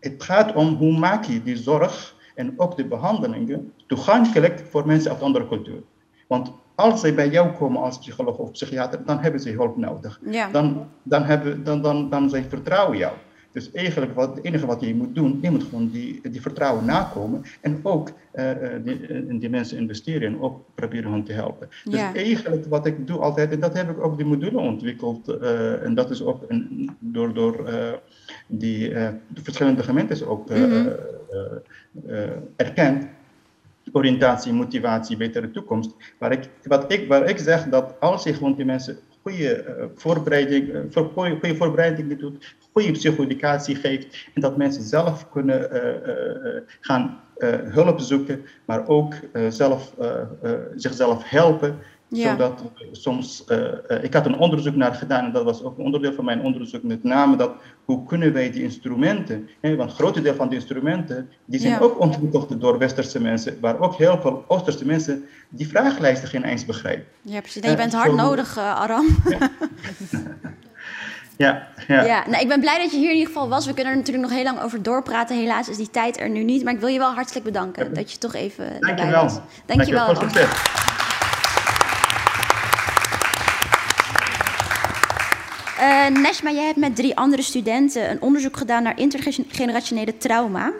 het gaat om hoe maak je die zorg en ook de behandelingen toegankelijk voor mensen uit andere cultuur. Want als zij bij jou komen als psycholoog of psychiater, dan hebben ze hulp nodig. Ja. Dan, dan, hebben, dan, dan, dan zij vertrouwen jou. Dus eigenlijk wat, het enige wat je moet doen, je moet gewoon die, die vertrouwen nakomen en ook uh, die, in die mensen investeren en ook proberen hen te helpen. Dus eigenlijk wat ik doe altijd, en dat heb ik ook die module ontwikkeld, uh, en dat is ook een, door, door die verschillende gemeentes ook mm -hmm. erkend oriëntatie, motivatie, betere toekomst. Waar ik, wat ik, waar ik zeg dat als je gewoon die mensen goede uh, voorbereiding, uh, goede, goede voorbereiding doet, goede psychoeducatie geeft en dat mensen zelf kunnen uh, gaan hulp zoeken, maar ook zelf, zichzelf helpen ja. Zodat soms, uh, ik had een onderzoek naar gedaan en dat was ook een onderdeel van mijn onderzoek, met name dat hoe kunnen wij die instrumenten, hè, want een groot deel van die instrumenten, die zijn ook ontwikkeld door westerse mensen, waar ook heel veel oosterse mensen die vragenlijsten geen eens begrijpen. Ja, precies. je bent hard nodig, uh, Aram. Ja. Ja, ja. nou, ik ben blij dat je hier in ieder geval was. We kunnen er natuurlijk nog heel lang over doorpraten. Helaas is die tijd er nu niet. Maar ik wil je wel hartelijk bedanken dat je toch even Dank je wel. Dank je wel. Uh, Neshma, jij hebt met drie andere studenten een onderzoek gedaan naar intergenerationele trauma.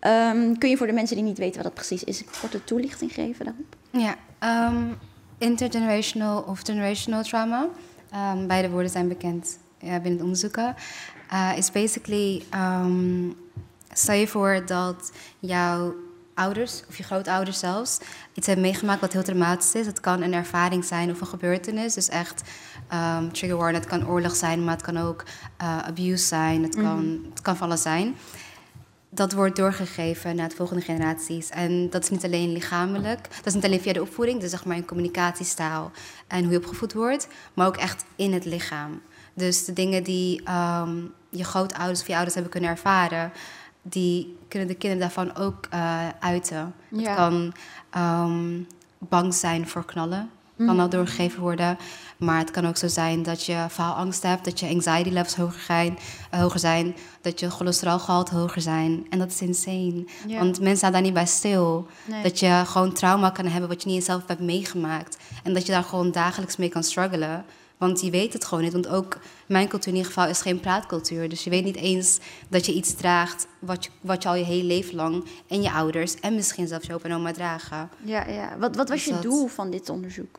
Um, kun je voor de mensen die niet weten wat dat precies is, een korte toelichting geven daarop? Ja, um, intergenerational of generational trauma, um, beide woorden zijn bekend ja, binnen het onderzoeken, uh, is basically, stel je voor dat jouw ouders of je grootouders zelfs iets hebben meegemaakt wat heel traumatisch is. Het kan een ervaring zijn of een gebeurtenis. Dus echt um, trigger warning. Het kan oorlog zijn, maar het kan ook uh, abuse zijn. Het, kan, mm. het kan van alles zijn. Dat wordt doorgegeven naar de volgende generaties. En dat is niet alleen lichamelijk. Dat is niet alleen via de opvoeding, dus zeg maar in communicatiestaal en hoe je opgevoed wordt, maar ook echt in het lichaam. Dus de dingen die um, je grootouders of je ouders hebben kunnen ervaren, die kunnen de kinderen daarvan ook uh, uiten. Ja. Het kan um, bang zijn voor knallen. Kan al doorgegeven worden. Maar het kan ook zo zijn dat je faalangst hebt, dat je anxiety levels hoger zijn, uh, hoger zijn dat je cholesterolgehalte hoger zijn. En dat is insane. Want mensen staan daar niet bij stil. Dat je gewoon trauma kan hebben wat je niet zelf hebt meegemaakt. En dat je daar gewoon dagelijks mee kan struggelen. Want je weet het gewoon niet. Want ook mijn cultuur in ieder geval is geen praatcultuur. Dus je weet niet eens dat je iets draagt wat je, wat je al je hele leven lang en je ouders en misschien zelfs je opa en oma dragen. Ja, ja. Wat, wat was dus je doel van dit onderzoek?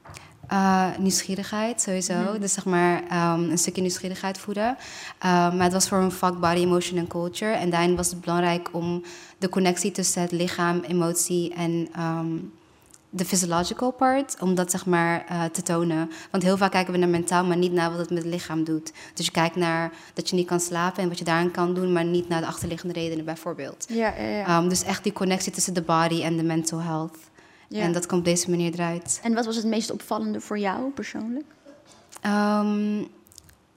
Uh, nieuwsgierigheid sowieso. Mhm. Dus zeg maar um, een stukje nieuwsgierigheid voeden. Uh, maar het was voor een vak Body, Emotion and Culture. En daarin was het belangrijk om de connectie tussen het lichaam, emotie en um, de physiological part, om dat zeg maar eh, te tonen. Want heel vaak kijken we naar mentaal, maar niet naar wat het met het lichaam doet. Dus je kijkt naar dat je niet kan slapen en wat je daarin kan doen, maar niet naar de achterliggende redenen bijvoorbeeld. Ja, ja, ja. Ehm, dus echt die connectie tussen de body en de mental health. Ja. En dat komt op deze manier eruit. En wat was het meest opvallende voor jou persoonlijk? Ehm,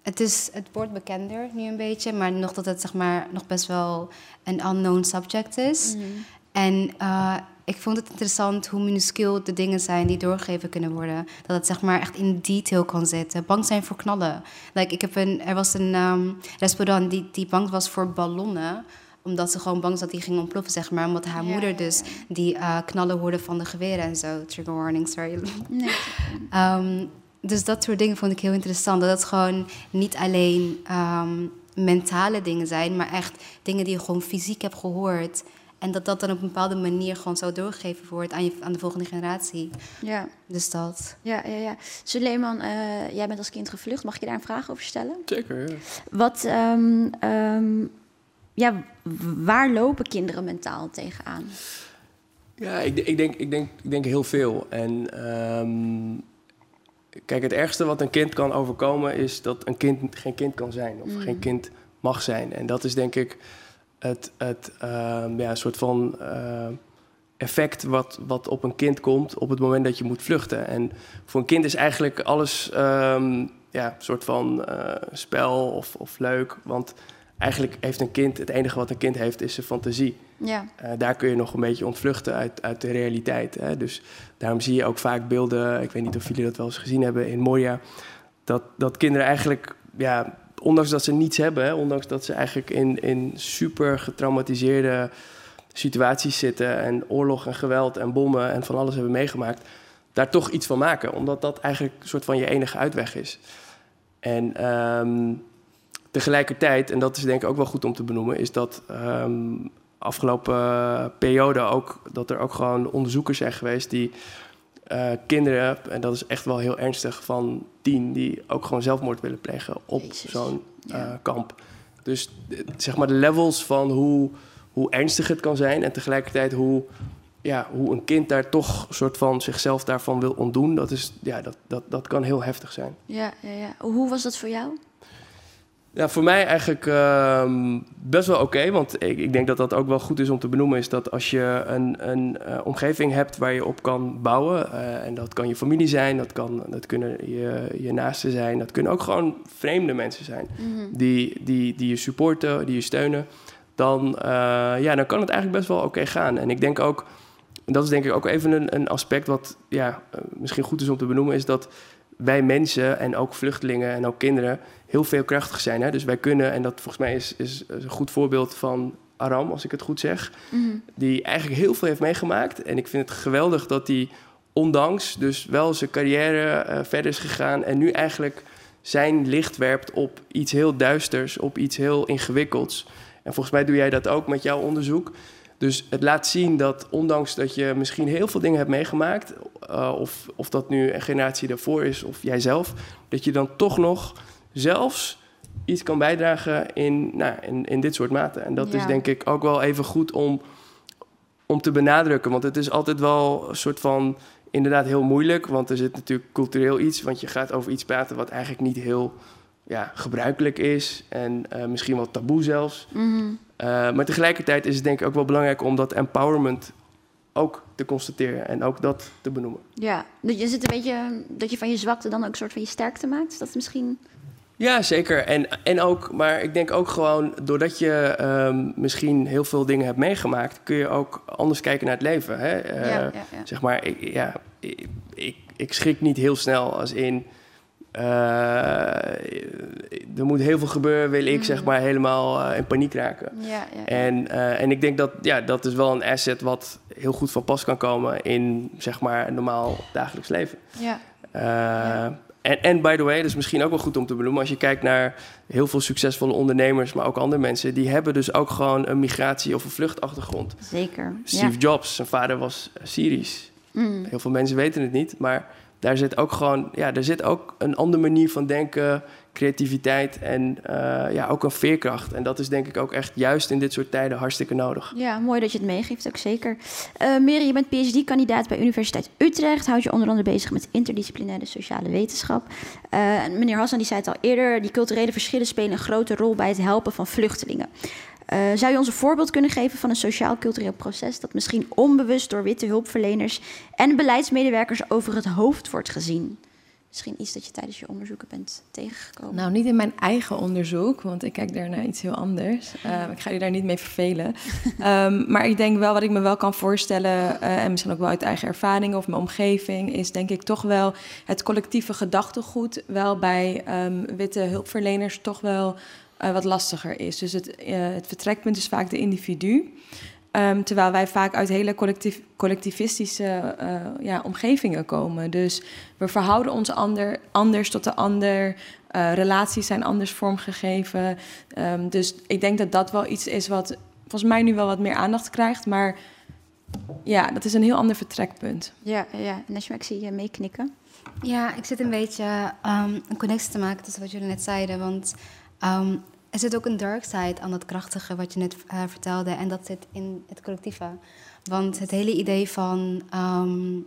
het, is, het wordt bekender nu een beetje, maar nog dat het zeg maar, nog best wel een unknown subject is. Mhm. En eh, ik vond het interessant hoe minuscuul de dingen zijn die doorgegeven kunnen worden. Dat het zeg maar echt in detail kan zitten. Bang zijn voor knallen. Like, ik heb een, er was een ehm, restaurant die, die bang was voor ballonnen omdat ze gewoon bang was dat die ging ontploffen, zeg maar. Omdat haar moeder dus die eh, knallen hoorde van de geweren en zo. Trigger warning, sorry. Nee. Ehm, dus dat soort dingen vond ik heel interessant. Dat het gewoon niet alleen ehm, mentale dingen zijn, maar echt dingen die je gewoon fysiek hebt gehoord. En dat dat dan op een bepaalde manier gewoon zo doorgegeven wordt aan, je, aan de volgende generatie. Ja. Dus dat. Ja, ja, ja. Suleiman, eh, jij bent als kind gevlucht. Mag ik je daar een vraag over stellen? Zeker, ja. Wat, ehm, ehm, ja, waar lopen kinderen mentaal tegenaan? Ja, ik, ik, denk, ik, denk, ik denk heel veel. En ehm, kijk, het ergste wat een kind kan overkomen is dat een kind geen kind kan zijn of Mm. geen kind mag zijn. En dat is denk ik het, het ehm, ja, soort van eh, effect wat, wat op een kind komt op het moment dat je moet vluchten. En voor een kind is eigenlijk alles ehm, ja, een soort van eh, spel of, of leuk. Want eigenlijk heeft een kind, het enige wat een kind heeft, is zijn fantasie. Ja. Eh, daar kun je nog een beetje ontvluchten uit, uit de realiteit. Hè? Dus daarom zie je ook vaak beelden, ik weet niet of jullie dat wel eens gezien hebben in Moria, dat, dat kinderen eigenlijk, ja, ondanks dat ze niets hebben, hè, ondanks dat ze eigenlijk in, in super getraumatiseerde situaties zitten en oorlog en geweld en bommen en van alles hebben meegemaakt, daar toch iets van maken, omdat dat eigenlijk een soort van je enige uitweg is. En ehm, tegelijkertijd, en dat is denk ik ook wel goed om te benoemen, is dat ehm, afgelopen eh, periode ook dat er ook gewoon onderzoekers zijn geweest die eh, kinderen, en dat is echt wel heel ernstig, van tien die ook gewoon zelfmoord willen plegen op zo'n eh, kamp. Dus eh, zeg maar de levels van hoe, hoe ernstig het kan zijn en tegelijkertijd hoe, ja, hoe een kind daar toch soort van zichzelf daarvan wil ontdoen, dat, is, ja, dat, dat, dat kan heel heftig zijn. Ja, ja, ja. Hoe was dat voor jou? Ja, voor mij eigenlijk ehm, best wel oké. want ik, ik denk dat dat ook wel goed is om te benoemen. Is dat als je een, een eh, omgeving hebt waar je op kan bouwen. eh, en dat kan je familie zijn, dat, kan, dat kunnen je, je naasten zijn. Dat kunnen ook gewoon vreemde mensen zijn. Mhm. Die, die, die je supporten, die je steunen. Dan, eh, ja, dan kan het eigenlijk best wel oké gaan. En ik denk ook. En dat is denk ik ook even een, een aspect wat ja, misschien goed is om te benoemen. Is dat wij mensen en ook vluchtelingen en ook kinderen heel veelkrachtig zijn. Hè? Dus wij kunnen, en dat volgens mij is, is een goed voorbeeld van Aram, als ik het goed zeg, Mhm. die eigenlijk heel veel heeft meegemaakt. En ik vind het geweldig dat hij ondanks dus wel zijn carrière eh, verder is gegaan en nu eigenlijk zijn licht werpt op iets heel duisters, op iets heel ingewikkelds. En volgens mij doe jij dat ook met jouw onderzoek. Dus het laat zien dat ondanks dat je misschien heel veel dingen hebt meegemaakt, eh, of, of dat nu een generatie daarvoor is of jijzelf, dat je dan toch nog zelfs iets kan bijdragen in, nou, in, in dit soort mate. En dat Ja. is denk ik ook wel even goed om, om te benadrukken. Want het is altijd wel een soort van inderdaad heel moeilijk. Want er zit natuurlijk cultureel iets. Want je gaat over iets praten wat eigenlijk niet heel ja, gebruikelijk is. En eh, misschien wel taboe zelfs. Mhm. Eh, maar tegelijkertijd is het denk ik ook wel belangrijk om dat empowerment ook te constateren. En ook dat te benoemen. Ja, dat je zit een beetje dat je van je zwakte dan ook een soort van je sterkte maakt. Is dat misschien? Ja, zeker. En, en ook, maar ik denk ook gewoon, doordat je ehm, misschien heel veel dingen hebt meegemaakt, kun je ook anders kijken naar het leven. Hè? Eh, Ja, ja, ja. Zeg maar, ik, ja, ik, ik, ik schrik niet heel snel als in. Eh, er moet heel veel gebeuren, wil ik Mm. zeg maar helemaal eh, in paniek raken. Ja, ja, ja. En, eh, en ik denk dat ja, dat is wel een asset wat heel goed van pas kan komen in zeg maar een normaal dagelijks leven. Ja. En, en by the way, dat is misschien ook wel goed om te benoemen. Als je kijkt naar heel veel succesvolle ondernemers, maar ook andere mensen, die hebben dus ook gewoon een migratie- of een vluchtachtergrond. Zeker. Steve ja. Jobs, zijn vader was Syrisch. Mm. Heel veel mensen weten het niet, maar daar zit ook gewoon, ja, daar zit ook een andere manier van denken, creativiteit en eh, ja, ook een veerkracht. En dat is denk ik ook echt juist in dit soort tijden hartstikke nodig. Ja, mooi dat je het meegeeft, ook zeker. Uh, je bent PhD-kandidaat bij Universiteit Utrecht. Houd je onder andere bezig met interdisciplinaire sociale wetenschap. Uh, meneer Hassan die zei het al eerder, die culturele verschillen spelen een grote rol bij het helpen van vluchtelingen. Uh, zou je ons een voorbeeld kunnen geven van een sociaal-cultureel proces dat misschien onbewust door witte hulpverleners en beleidsmedewerkers over het hoofd wordt gezien? Misschien iets dat je tijdens je onderzoeken bent tegengekomen. Nou, niet in mijn eigen onderzoek, want ik kijk daar naar iets heel anders. Uh, ik ga je daar niet mee vervelen. um, maar ik denk wel wat ik me wel kan voorstellen, uh, en misschien ook wel uit eigen ervaringen of mijn omgeving, is denk ik toch wel het collectieve gedachtegoed wel bij um, witte hulpverleners toch wel uh, wat lastiger is. Dus het, uh, het vertrekpunt is vaak de individu. Um, terwijl wij vaak uit hele collectief, collectivistische uh, ja, omgevingen komen. Dus we verhouden ons ander, anders tot de ander. relaties zijn anders vormgegeven. Um, dus ik denk dat dat wel iets is wat volgens mij nu wel wat meer aandacht krijgt. Maar ja, dat is een heel ander vertrekpunt. Ja, ja. Nashma, ik zie je meeknikken. Ja, ik zit een beetje um, een connectie te maken tussen wat jullie net zeiden. Want Um, er zit ook een dark side aan dat krachtige wat je net uh, vertelde. En dat zit in het collectieve. Want het hele idee van um,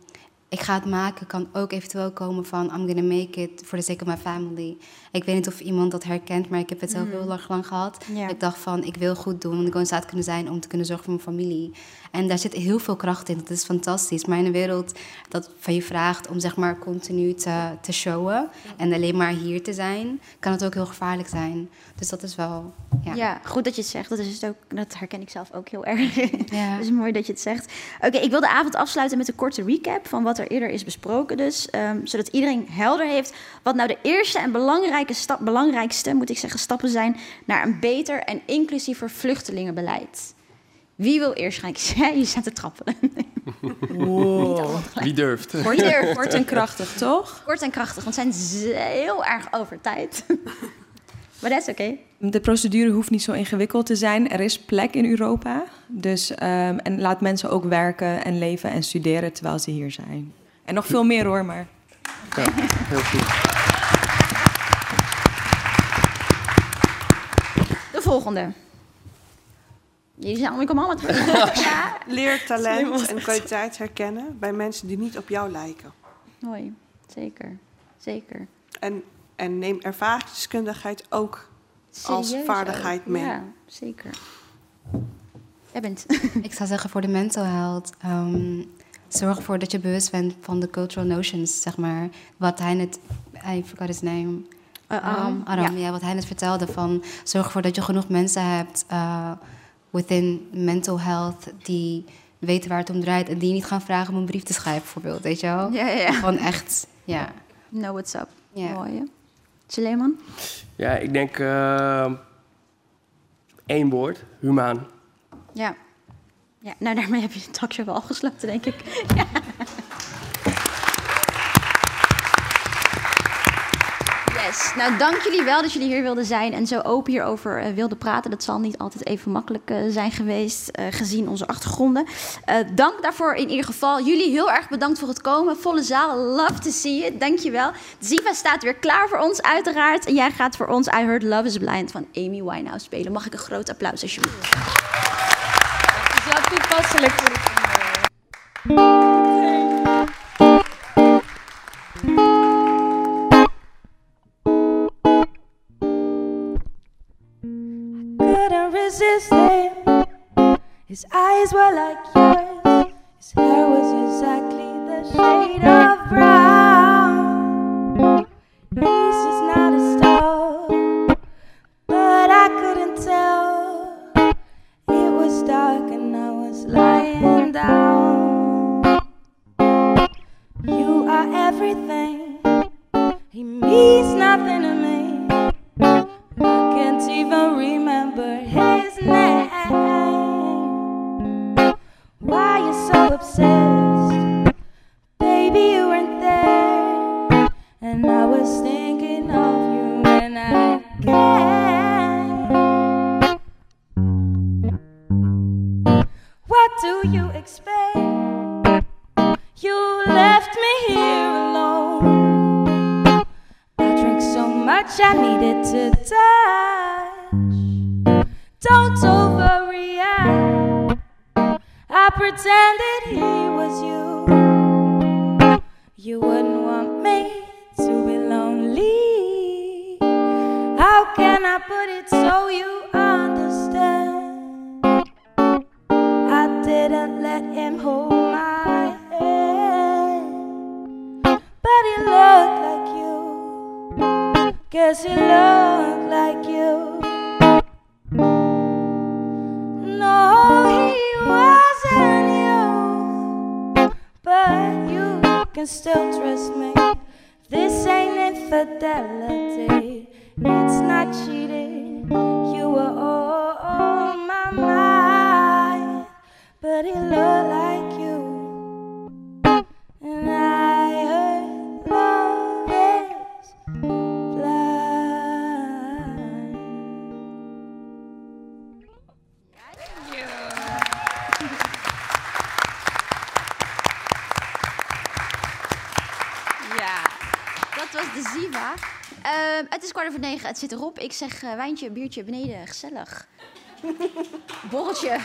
ik ga het maken kan ook eventueel komen van I'm gonna make it for the sake of my family. Ik weet niet of iemand dat herkent, maar ik heb het zelf mm. heel lang, lang gehad. Ik dacht van ik wil goed doen, ik wil in staat kunnen zijn om te kunnen zorgen voor mijn familie. En daar zit heel veel kracht in. Dat is fantastisch. Maar in een wereld dat van je vraagt om zeg maar continu te, te showen en alleen maar hier te zijn, kan het ook heel gevaarlijk zijn. Dus dat is wel. Ja, ja goed dat je het zegt. Dat, is het ook, dat herken ik zelf ook heel erg. Ja. dus mooi dat je het zegt. Oké, ik wil de avond afsluiten met een korte recap van wat er eerder is besproken. Dus um, zodat iedereen helder heeft wat nou de eerste en belangrijke stap, belangrijkste, moet ik zeggen, stappen zijn naar een beter en inclusiever vluchtelingenbeleid. Wie wil eerst gaan? Je zet te trappen. Wow. Wie durft? Kort, durft. Kort en krachtig, toch? Kort en krachtig, want ze zijn heel erg over tijd. Maar dat is oké. Okay. De procedure hoeft niet zo ingewikkeld te zijn. Er is plek in Europa. Dus, um, en laat mensen ook werken en leven en studeren terwijl ze hier zijn. En nog veel meer hoor, maar... Ja, heel goed. De volgende. Jullie zijn allemaal ja. Leer talent en kwaliteit herkennen bij mensen die niet op jou lijken. Mooi, zeker. Zeker. En, en neem ervaringsdeskundigheid ook als vaardigheid mee. Ja, zeker. Jij bent. Ik zou zeggen voor de mental health. Um, zorg ervoor dat je bewust bent van de cultural notions, zeg maar. Wat hij net... I forgot his name. Uh, Aram. Aram, ja. ja. wat hij net vertelde. Van, zorg ervoor dat je genoeg mensen hebt... Uh, within mental health die weten waar het om draait en die niet gaan vragen om een brief te schrijven, bijvoorbeeld. Weet je wel? Ja, ja. Gewoon echt, ja. Know what's up. Ja. Mooi, Suleiman? Ja, ik denk uh, één woord, humaan. Ja. ja. Nou, daarmee heb je het talkshow wel afgesloten, denk ik. ja. Nou, dank jullie wel dat jullie hier wilden zijn en zo open hierover uh, wilden praten. Dat zal niet altijd even makkelijk uh, zijn geweest, uh, gezien onze achtergronden. dank daarvoor in ieder geval. Jullie heel erg bedankt voor het komen. Volle zaal, love to see you. Dank je wel. Ziva staat weer klaar voor ons, uiteraard. En jij gaat voor ons I Heard Love is Blind van Amy Winehouse spelen. Mag ik een groot applaus, alsjeblieft? Dat is wel toepasselijk voor His eyes were like yours, his hair was exactly the shade of brown. het zit erop. Ik zeg eh, wijntje, biertje beneden, gezellig. Borreltje.